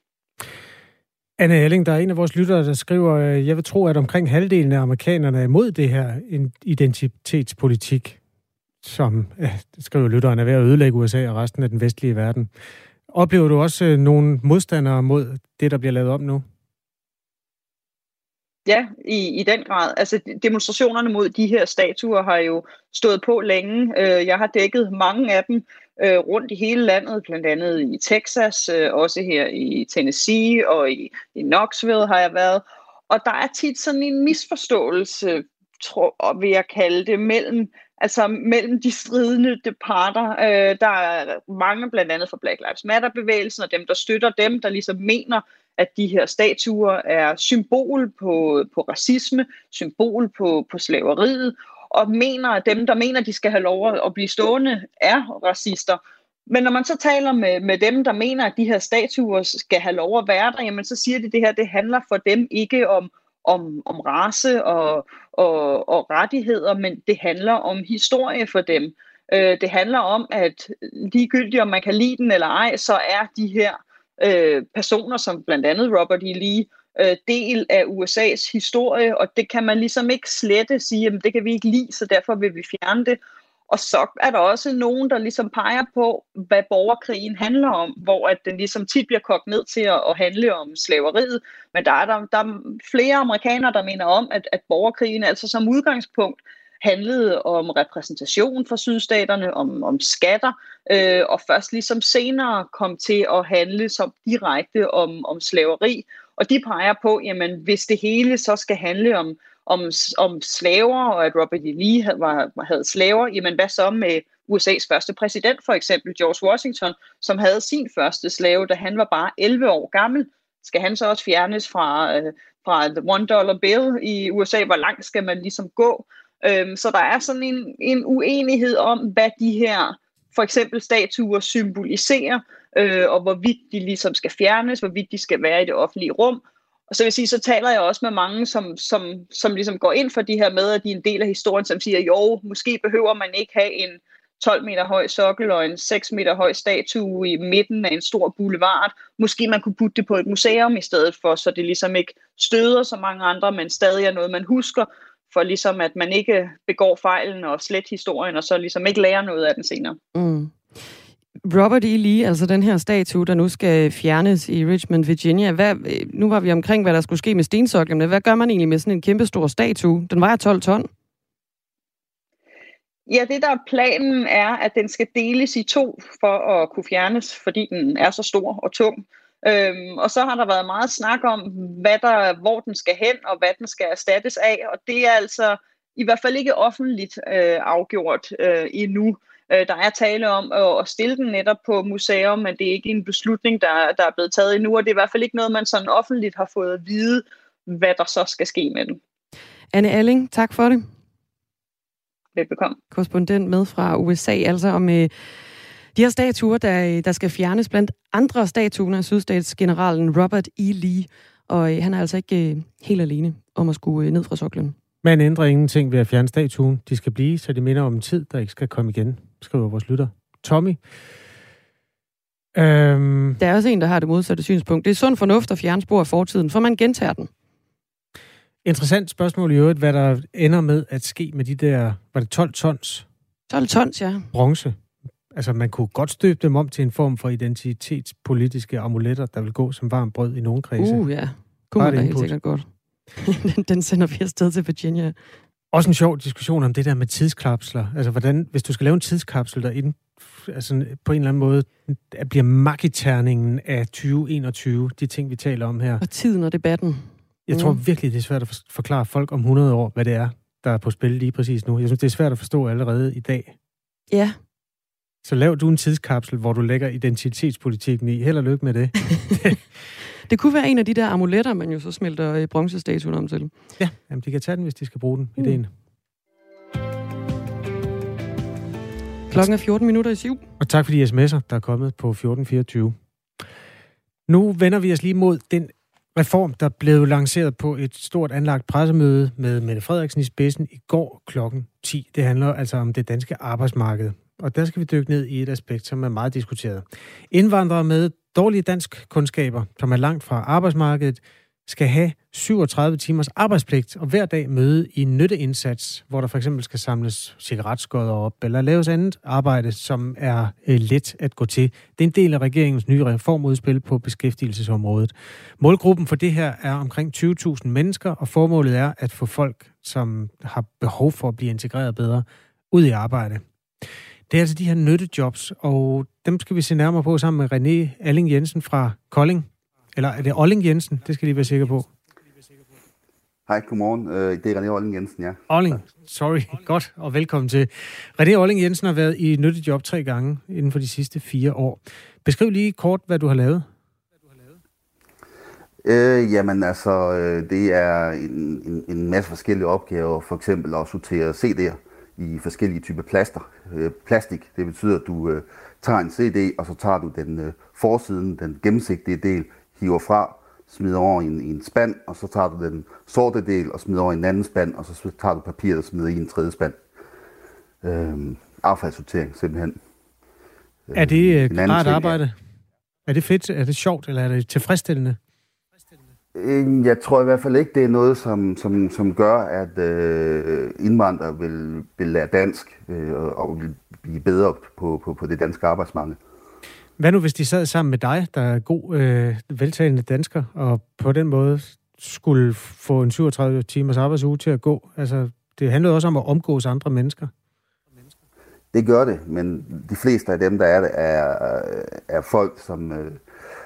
Anne Elling, der er en af vores lyttere, der skriver, øh, jeg vil tro, at omkring halvdelen af amerikanerne er imod det her identitetspolitik, som, skriver lytteren, er ved at ødelægge USA og resten af den vestlige verden. Oplever du også øh, nogle modstandere mod det, der bliver lavet om nu? Ja, i, i den grad. Altså demonstrationerne mod de her statuer har jo stået på længe. Jeg har dækket mange af dem øh, rundt i hele landet, blandt andet i Texas, øh, også her i Tennessee og i, i Knoxville har jeg været. Og der er tit sådan en misforståelse, tror, vil jeg kalde det, mellem altså mellem de stridende de parter. Øh, der er mange, blandt andet fra Black Lives Matter-bevægelsen, og dem, der støtter dem, der ligesom mener, at de her statuer er symbol på, på racisme, symbol på, på slaveriet, og mener, at dem, der mener, at de skal have lov at blive stående, er racister. Men når man så taler med, med dem, der mener, at de her statuer skal have lov at være der, jamen så siger de, at det her det handler for dem ikke om, om, om race og, og, og rettigheder, men det handler om historie for dem. Øh, det handler om, at ligegyldigt om man kan lide den eller ej, så er de her øh, personer, som blandt andet Robert E. Lee, øh, del af USA's historie, og det kan man ligesom ikke slette sige, at det kan vi ikke lide, så derfor vil vi fjerne det. Og så er der også nogen, der ligesom peger på, hvad borgerkrigen handler om, hvor at den ligesom tit bliver kogt ned til at, at handle om slaveriet. Men der er, der, der er flere amerikanere, der mener om, at, at borgerkrigen altså som udgangspunkt handlede om repræsentation for sydstaterne, om, om skatter, øh, og først ligesom senere kom til at handle som direkte om, om slaveri. Og de peger på, jamen hvis det hele så skal handle om, om, om slaver, og at Robert E. Lee havde, var, havde slaver, jamen hvad så med USA's første præsident, for eksempel George Washington, som havde sin første slave, da han var bare 11 år gammel. Skal han så også fjernes fra, øh, fra the one dollar bill i USA? Hvor langt skal man ligesom gå? Øhm, så der er sådan en, en uenighed om, hvad de her for eksempel statuer symboliserer, øh, og hvorvidt de ligesom skal fjernes, hvorvidt de skal være i det offentlige rum. Og så vil jeg sige, så taler jeg også med mange, som, som, som ligesom går ind for de her med, at de er en del af historien, som siger, jo, måske behøver man ikke have en 12 meter høj sokkel og en 6 meter høj statue i midten af en stor boulevard. Måske man kunne putte det på et museum i stedet for, så det ligesom ikke støder så mange andre, men stadig er noget, man husker, for ligesom at man ikke begår fejlen og slet historien, og så ligesom ikke lærer noget af den senere. Mm. Robert E. Lee, altså den her statue, der nu skal fjernes i Richmond, Virginia. Hvad, nu var vi omkring, hvad der skulle ske med stensoklen. Hvad gør man egentlig med sådan en kæmpe stor statue? Den vejer 12 ton. Ja, det der er planen er, at den skal deles i to for at kunne fjernes, fordi den er så stor og tung. Øhm, og så har der været meget snak om, hvad der, hvor den skal hen, og hvad den skal erstattes af. Og det er altså i hvert fald ikke offentligt øh, afgjort øh, endnu. Øh, der er tale om at, at stille den netop på museum, men det er ikke en beslutning, der, der er blevet taget endnu, og det er i hvert fald ikke noget, man sådan offentligt har fået at vide, hvad der så skal ske med den. Anne Alling, tak for det. Velbekomme. Korrespondent med fra USA, altså om øh, de her statuer, der, der skal fjernes blandt andre statuer af sydstatsgeneralen Robert E. Lee. Og øh, han er altså ikke øh, helt alene om at skulle øh, ned fra soklen. Man ændrer ingenting ved at fjerne statuen. De skal blive, så det minder om en tid, der ikke skal komme igen, skriver vores lytter. Tommy. Øhm... Der er også en, der har det modsatte synspunkt. Det er sund fornuft at fjerne spor af fortiden, for man gentager den. Interessant spørgsmål i øvrigt, hvad der ender med at ske med de der, var det 12 tons? 12 tons, ja. Bronze. Altså, man kunne godt støbe dem om til en form for identitetspolitiske amuletter, der vil gå som varm brød i nogle kredse. Uh, ja. Kunne man da helt sikkert godt. den, den sender vi afsted til Virginia. Også en sjov diskussion om det der med tidskapsler. Altså, hvordan, hvis du skal lave en tidskapsel, der inden, altså, på en eller anden måde bliver magiterningen af 2021, de ting, vi taler om her. Og tiden og debatten. Jeg tror mm. virkelig, det er svært at forklare folk om 100 år, hvad det er, der er på spil lige præcis nu. Jeg synes, det er svært at forstå allerede i dag. Ja. Så lav du en tidskapsel, hvor du lægger identitetspolitikken i. Held og lykke med det. det kunne være en af de der amuletter, man jo så smelter øh, bronzestatuen om til. Ja, jamen, de kan tage den, hvis de skal bruge den, mm. ideen. Klokken er 14 minutter i syv. Og tak for de sms'er, der er kommet på 1424. Nu vender vi os lige mod den reform, der blev lanceret på et stort anlagt pressemøde med Mette Frederiksen i spidsen i går klokken 10. Det handler altså om det danske arbejdsmarked. Og der skal vi dykke ned i et aspekt, som er meget diskuteret. Indvandrere med dårlige dansk kundskaber, som er langt fra arbejdsmarkedet, skal have 37 timers arbejdspligt og hver dag møde i en nytteindsats, hvor der for eksempel skal samles cigaretskodder op eller laves andet arbejde, som er øh, let at gå til. Det er en del af regeringens nye reformudspil på beskæftigelsesområdet. Målgruppen for det her er omkring 20.000 mennesker, og formålet er at få folk, som har behov for at blive integreret bedre, ud i arbejde. Det er altså de her nyttejobs, og dem skal vi se nærmere på sammen med René Alling Jensen fra Kolding. Eller er det Olling Jensen? Det skal lige være sikker på. Hej, godmorgen. Øh, det er René Olling Jensen, ja. Olling, sorry. Godt, og velkommen til. René Olling Jensen har været i nyttejob tre gange inden for de sidste fire år. Beskriv lige kort, hvad du har lavet. Øh, jamen altså, øh, det er en, en, en masse forskellige opgaver. For eksempel at sortere CD'er i forskellige typer plaster, øh, plastik. Det betyder, at du øh, tager en CD, og så tager du den øh, forsiden, den gennemsigtige del, hiver fra, smider over i en, i en spand, og så tager du den sorte del og smider over i en anden spand, og så tager du papiret og smider i en tredje spand. Øhm, affaldssortering simpelthen. Er det øh, rart arbejde? Er det fedt? Er det sjovt, eller er det tilfredsstillende? Øh, jeg tror i hvert fald ikke, det er noget, som, som, som gør, at øh, indvandrere vil, vil lære dansk øh, og vil blive bedre på, på, på det danske arbejdsmarked. Hvad nu, hvis de sad sammen med dig, der er god, øh, veltalende dansker, og på den måde skulle få en 37 timers arbejdsuge til at gå? Altså, det handler også om at omgås andre mennesker. Det gør det, men de fleste af dem, der er det, er, er folk, som, øh,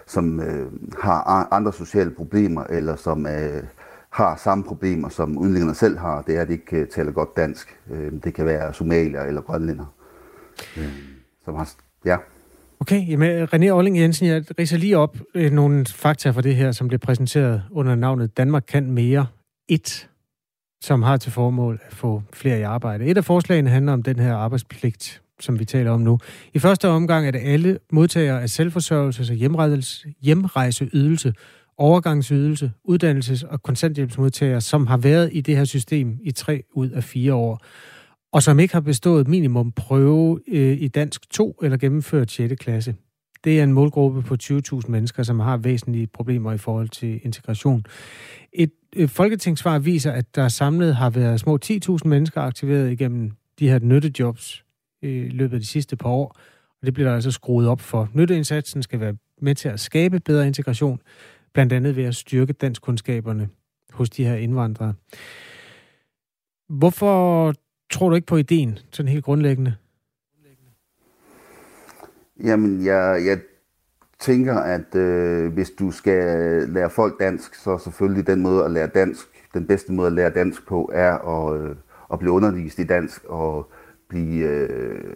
som øh, har andre sociale problemer, eller som øh, har samme problemer, som udlændingerne selv har. Det er, at de ikke øh, taler godt dansk. Øh, det kan være somalier eller grønlænder. Øh, som har, ja. Okay, jamen René Olling Jensen, jeg riser lige op øh, nogle fakta for det her, som blev præsenteret under navnet Danmark kan mere 1, som har til formål at få flere i arbejde. Et af forslagene handler om den her arbejdspligt, som vi taler om nu. I første omgang er det alle modtagere af selvforsørgelse, altså hjemrejse, hjemrejseydelse, overgangsydelse, uddannelses- og kontanthjælpsmodtagere, som har været i det her system i tre ud af fire år og som ikke har bestået minimum prøve øh, i dansk 2 eller gennemført 6. klasse. Det er en målgruppe på 20.000 mennesker, som har væsentlige problemer i forhold til integration. Et øh, folketingssvar viser, at der samlet har været små 10.000 mennesker aktiveret igennem de her nyttejobs i løbet af de sidste par år. Og det bliver der altså skruet op for. Nytteindsatsen skal være med til at skabe bedre integration, blandt andet ved at styrke danskkundskaberne hos de her indvandrere. Hvorfor tror du ikke på ideen, sådan helt grundlæggende? Jamen, jeg, jeg tænker, at øh, hvis du skal lære folk dansk, så selvfølgelig den måde at lære dansk, den bedste måde at lære dansk på, er at, øh, at blive undervist i dansk og blive øh,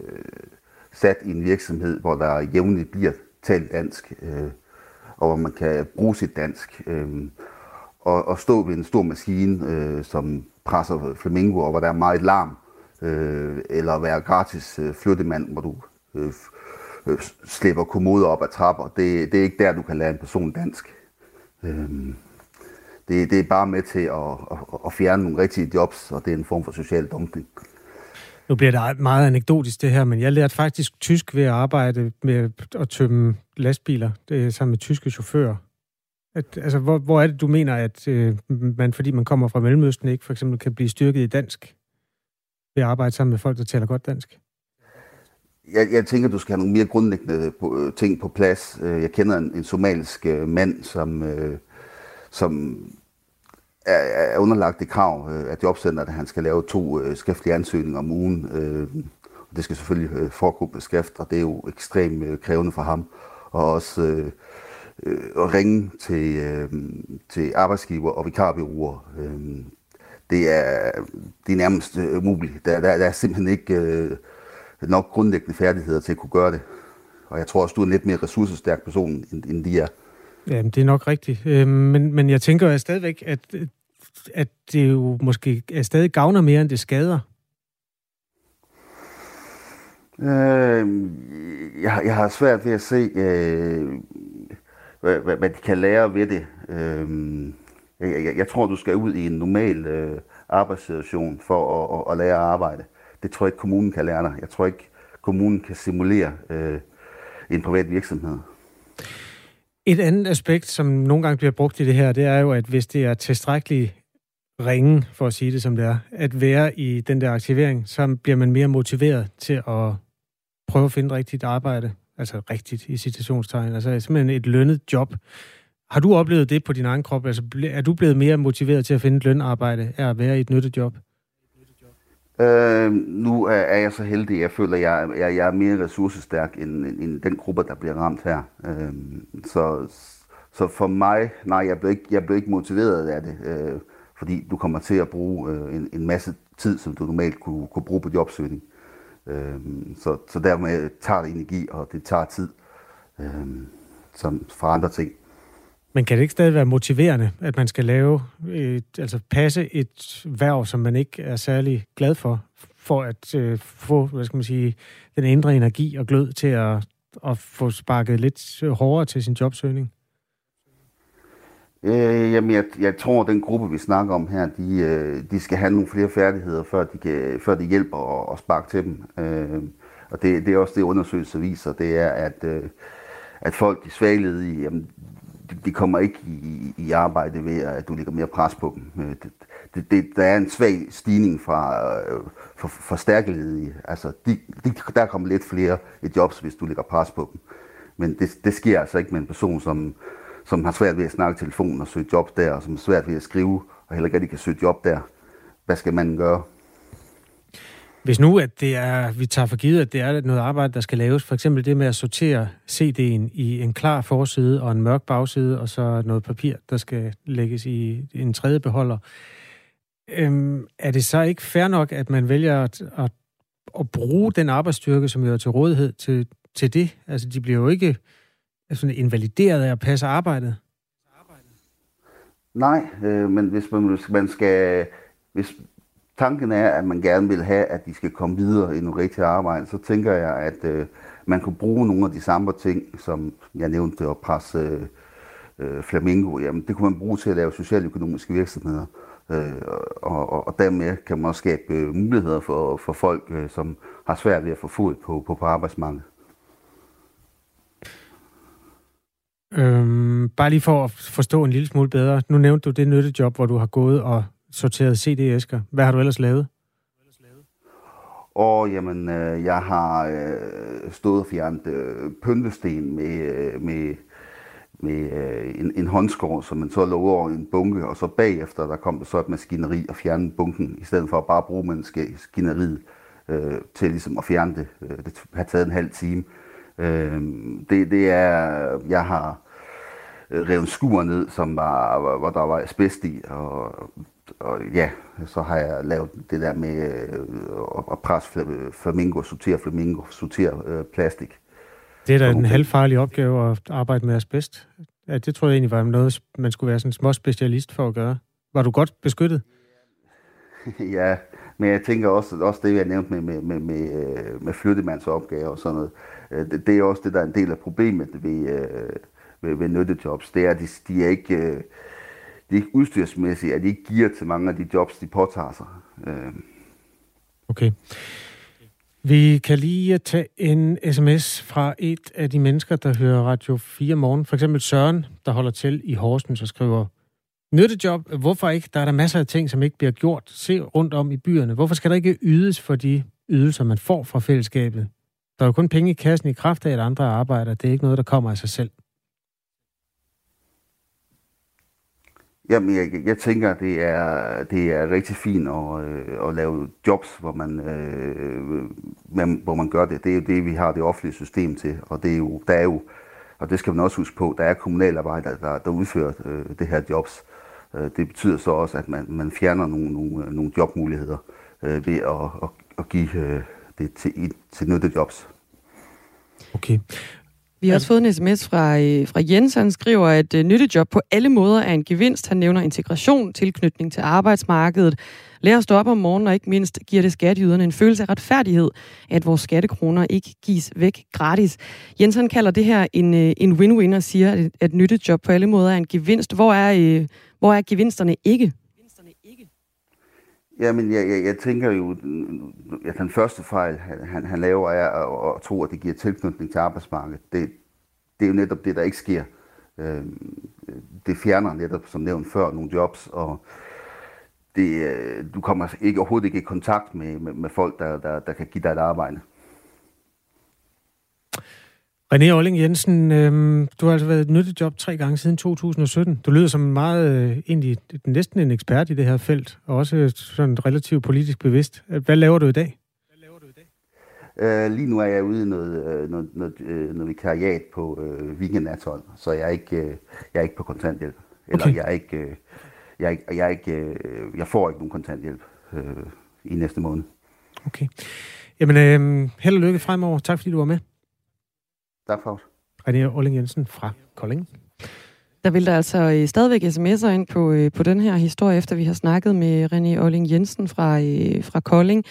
sat i en virksomhed, hvor der jævnligt bliver talt dansk, øh, og hvor man kan bruge sit dansk. Øh, og, og stå ved en stor maskine, øh, som presser flamingo, og hvor der er meget larm, øh, eller være gratis øh, flyttemand, hvor du øh, øh, slipper kommoder op ad trapper. Det, det er ikke der, du kan lære en person dansk. Øh, det, det er bare med til at, at, at fjerne nogle rigtige jobs, og det er en form for social dumping. Nu bliver det meget anekdotisk det her, men jeg lærte faktisk tysk ved at arbejde med at tømme lastbiler det er sammen med tyske chauffører. At, altså, hvor, hvor er det, du mener, at øh, man, fordi man kommer fra Mellemøsten, ikke for eksempel kan blive styrket i dansk ved at arbejde sammen med folk, der taler godt dansk? Jeg, jeg tænker, du skal have nogle mere grundlæggende øh, øh, ting på plads. Jeg kender en, en somalisk mand, som, som er, er underlagt det krav øh, af jobcenteret, at han skal lave to øh, skriftlige ansøgninger om ugen. Øh, det skal selvfølgelig foregå på skrift, og det er jo ekstremt krævende for ham. Og også øh, at ringe til, øh, til arbejdsgiver og vikarbyråer. Øh, det, er, det er nærmest umuligt. Der, der, der er simpelthen ikke øh, nok grundlæggende færdigheder til at kunne gøre det. Og jeg tror også, du er en lidt mere ressourcestærk person, end, end de er. Jamen, det er nok rigtigt. Øh, men, men jeg tænker jo stadigvæk, at, at det jo måske er stadig gavner mere, end det skader. Øh, jeg, jeg har svært ved at se, øh, hvad, hvad, hvad de kan lære ved det. Øh, jeg, jeg, jeg tror, du skal ud i en normal øh, arbejdssituation for at, at, at lære at arbejde. Det tror jeg ikke, kommunen kan lære dig. Jeg tror ikke, kommunen kan simulere øh, en privat virksomhed. Et andet aspekt, som nogle gange bliver brugt i det her, det er jo, at hvis det er tilstrækkeligt ringe, for at sige det som det er, at være i den der aktivering, så bliver man mere motiveret til at prøve at finde rigtigt arbejde. Altså rigtigt i citationstegn. Altså simpelthen et lønnet job. Har du oplevet det på din egen krop? Altså, er du blevet mere motiveret til at finde et lønarbejde af at være i et nyttejob? Øh, nu er, er jeg så heldig, at jeg føler, at jeg, jeg, jeg er mere ressourcestærk end, end, end den gruppe, der bliver ramt her. Øh, så, så for mig, nej, jeg blev ikke, jeg blev ikke motiveret af det, øh, fordi du kommer til at bruge øh, en, en masse tid, som du normalt kunne, kunne bruge på jobsøgning. Øh, så, så dermed tager det energi, og det tager tid, øh, som fra andre ting. Men kan det ikke stadig være motiverende, at man skal lave et, altså passe et værv, som man ikke er særlig glad for, for at øh, få, hvad skal man sige, den indre energi og glød til at, at få sparket lidt hårdere til sin jobsøgning? Øh, jamen, jeg, jeg tror, at den gruppe, vi snakker om her, de, øh, de skal have nogle flere færdigheder, før de, kan, før de hjælper at, at sparke til dem. Øh, og det, det er også det, undersøgelser viser, det er, at, øh, at folk, de svagledige, jamen, de kommer ikke i, i arbejde ved, at du lægger mere pres på dem. Øh, det, det, det, der er en svag stigning fra, øh, for, for stærkeledige. Altså, de, de, der kommer lidt flere i jobs, hvis du lægger pres på dem. Men det, det sker altså ikke med en person, som, som har svært ved at snakke telefonen og søge job der, og som har svært ved at skrive, og heller ikke rigtig kan søge job der. Hvad skal man gøre? Hvis nu, at det er, vi tager for givet, at det er noget arbejde, der skal laves, for eksempel det med at sortere CD'en i en klar forside og en mørk bagside, og så noget papir, der skal lægges i en tredje beholder. Øhm, er det så ikke fair nok, at man vælger at, at, at bruge den arbejdsstyrke, som jo er til rådighed til, til det? Altså, de bliver jo ikke altså, invalideret af at passe arbejdet. Nej, øh, men hvis man, hvis man skal... Hvis, tanken er, at man gerne vil have, at de skal komme videre i noget rigtigt arbejde, så tænker jeg, at øh, man kunne bruge nogle af de samme ting, som jeg nævnte, at presse øh, øh, flamingo. Jamen, det kunne man bruge til at lave socialøkonomiske virksomheder. Øh, og, og, og dermed kan man også skabe øh, muligheder for, for folk, øh, som har svært ved at få fod på, på, på arbejdsmarkedet. Øhm, bare lige for at forstå en lille smule bedre. Nu nævnte du det nyttejob, hvor du har gået og sorteret CD-æsker. Hvad har du ellers lavet? Og jamen, øh, jeg har øh, stået og fjernet øh, pyntesten med, øh, med, med øh, en, en håndskår, som man så lå over en bunke, og så bagefter, der kom der så et maskineri og fjerne bunken, i stedet for at bare bruge maskineriet øh, til ligesom at fjerne det. Øh, det har taget en halv time. Øh, det, det er, jeg har øh, revet skuer ned, som var, hvor der var asbest i, og og ja, så har jeg lavet det der med øh, at presse flamingo, sortere flamingo, sortere øh, plastik. Det er da en halvfarlig opgave at arbejde med asbest. Ja, det tror jeg egentlig var noget, man skulle være sådan en små specialist for at gøre. Var du godt beskyttet? ja, men jeg tænker også, også det, jeg nævnte med, med, med, med, øh, med flyttemandsopgaver og sådan noget. Øh, det, det er også det, der er en del af problemet ved, øh, ved, ved nyttejobs. Det er, at de, de er ikke det er ikke udstyrsmæssige, at de ikke giver til mange af de jobs, de påtager sig. Øh. Okay. Vi kan lige tage en sms fra et af de mennesker, der hører Radio 4 morgen. For eksempel Søren, der holder til i Horsens og skriver, Nyttejob, hvorfor ikke? Der er der masser af ting, som ikke bliver gjort. Se rundt om i byerne. Hvorfor skal der ikke ydes for de ydelser, man får fra fællesskabet? Der er jo kun penge i kassen i kraft af, at andre arbejder. Det er ikke noget, der kommer af sig selv. Jamen, jeg, jeg tænker, det er, det er rigtig fint at, øh, at lave jobs, hvor man, øh, man, hvor man gør det. Det er jo det, vi har det offentlige system til, og det er jo, der er jo, og det skal man også huske på, der er kommunalarbejdere, der, der udfører øh, det her jobs. Øh, det betyder så også, at man, man fjerner nogle, nogle, øh, nogle jobmuligheder øh, ved at, at, at give øh, det til, til nyttejobs. Okay. Vi har også fået en sms fra, øh, fra Jens, han skriver, at øh, nyttejob på alle måder er en gevinst. Han nævner integration, tilknytning til arbejdsmarkedet, lærer at stå op om morgenen, og ikke mindst giver det skatteyderne en følelse af retfærdighed, at vores skattekroner ikke gives væk gratis. Jens han kalder det her en, øh, en win-win og siger, at, at nyttejob på alle måder er en gevinst. Hvor er, hvor er gevinsterne ikke? Jamen, jeg, jeg, jeg tænker jo, at den første fejl, han, han laver, er at, at tro, at det giver tilknytning til arbejdsmarkedet. Det, det er jo netop det, der ikke sker. Øh, det fjerner netop, som nævnt før, nogle jobs, og det, øh, du kommer ikke overhovedet ikke i kontakt med, med, med folk, der, der, der kan give dig et arbejde. René Olling Jensen, øh, du har altså været et nyttejob tre gange siden 2017. Du lyder som meget, øh, egentlig næsten en ekspert i det her felt, og også sådan relativt politisk bevidst. Hvad laver du i dag? Uh, lige nu er jeg ude i noget, uh, noget, noget, uh, noget vikariat på uh, weekendnathold, så jeg er ikke, uh, jeg er ikke på kontanthjælp. Eller okay. jeg er ikke, uh, jeg, er ikke, jeg, er ikke, uh, jeg får ikke nogen kontanthjælp uh, i næste måned. Okay. Jamen, øh, held og lykke fremover. Tak fordi du var med. Tak for René Olling Jensen fra Kolding. Der vil der altså øh, stadigvæk sms'er ind på, øh, på den her historie, efter vi har snakket med René Olling Jensen fra, øh, fra Kolding.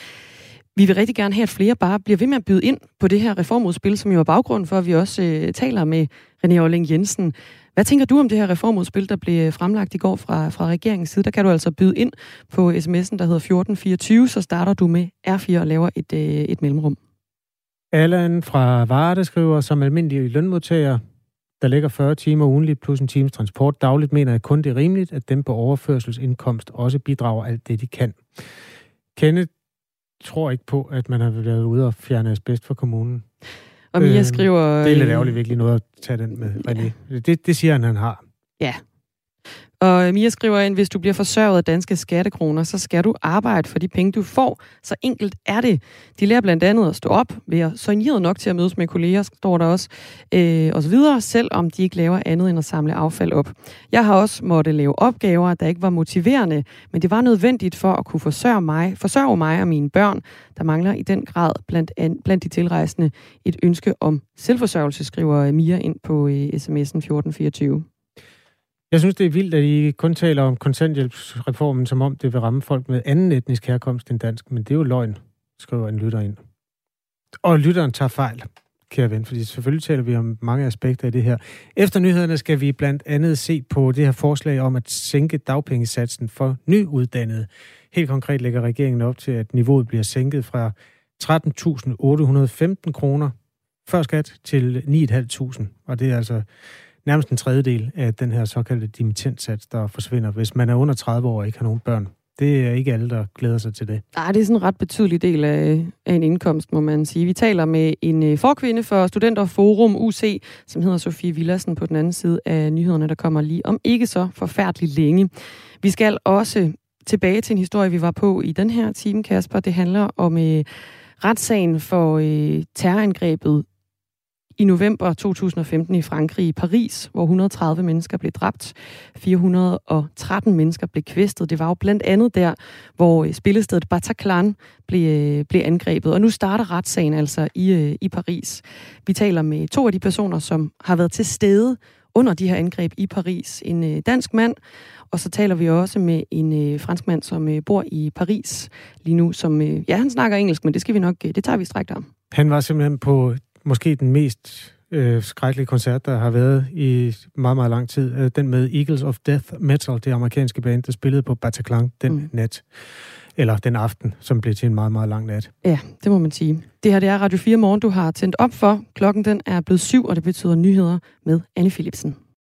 Vi vil rigtig gerne have, at flere bare bliver ved med at byde ind på det her reformudspil, som jo er baggrunden for, at vi også øh, taler med René Olling Jensen. Hvad tænker du om det her reformudspil, der blev fremlagt i går fra, fra regeringens side? Der kan du altså byde ind på sms'en, der hedder 1424, så starter du med R4 og laver et, øh, et mellemrum. Allan fra Varde skriver, som almindelig lønmodtager, der ligger 40 timer ugenligt plus en times transport dagligt, mener jeg kun det er rimeligt, at dem på overførselsindkomst også bidrager alt det, de kan. Kenneth tror ikke på, at man har været ude og fjerne asbest for kommunen. Og Mia øh, skriver... Det er lidt ærgerligt virkelig noget at tage den med, René. Ja. Det, det siger han, han har. Ja, og Mia skriver ind, hvis du bliver forsørget af danske skattekroner, så skal du arbejde for de penge, du får. Så enkelt er det. De lærer blandt andet at stå op, være soigneret nok til at mødes med kolleger, står der også, øh, og så videre, selvom de ikke laver andet end at samle affald op. Jeg har også måtte lave opgaver, der ikke var motiverende, men det var nødvendigt for at kunne forsørge mig, forsørge mig og mine børn. Der mangler i den grad blandt, an, blandt de tilrejsende et ønske om selvforsørgelse, skriver Mia ind på øh, sms'en 1424. Jeg synes, det er vildt, at I kun taler om kontanthjælpsreformen, som om det vil ramme folk med anden etnisk herkomst end dansk, men det er jo løgn, skriver en lytter ind. Og lytteren tager fejl, kære ven, fordi selvfølgelig taler vi om mange aspekter af det her. Efter nyhederne skal vi blandt andet se på det her forslag om at sænke dagpengesatsen for nyuddannede. Helt konkret lægger regeringen op til, at niveauet bliver sænket fra 13.815 kroner før skat til 9.500, og det er altså nærmest en tredjedel af den her såkaldte dimittentsats, der forsvinder, hvis man er under 30 år og ikke har nogen børn. Det er ikke alle, der glæder sig til det. Nej, det er sådan en ret betydelig del af, af en indkomst, må man sige. Vi taler med en øh, forkvinde for Studenterforum UC, som hedder Sofie Villersen på den anden side af nyhederne, der kommer lige om ikke så forfærdeligt længe. Vi skal også tilbage til en historie, vi var på i den her time, Kasper. Det handler om øh, retssagen for øh, terrorangrebet i november 2015 i Frankrig, i Paris, hvor 130 mennesker blev dræbt, 413 mennesker blev kvæstet. Det var jo blandt andet der, hvor øh, spillestedet Bataclan blev, øh, blev angrebet. Og nu starter retssagen altså i, øh, i Paris. Vi taler med to af de personer, som har været til stede under de her angreb i Paris. En dansk mand, og så taler vi også med en fransk mand, som bor i Paris lige nu, som, ja, han snakker engelsk, men det skal vi nok, det tager vi strækt om. Han var simpelthen på måske den mest øh, skrækkelige koncert, der har været i meget, meget lang tid. Øh, den med Eagles of Death Metal, det amerikanske band, der spillede på Bataclan den mm. nat. Eller den aften, som blev til en meget, meget lang nat. Ja, det må man sige. Det her det er Radio 4 Morgen, du har tændt op for. Klokken den er blevet syv, og det betyder nyheder med Anne Philipsen.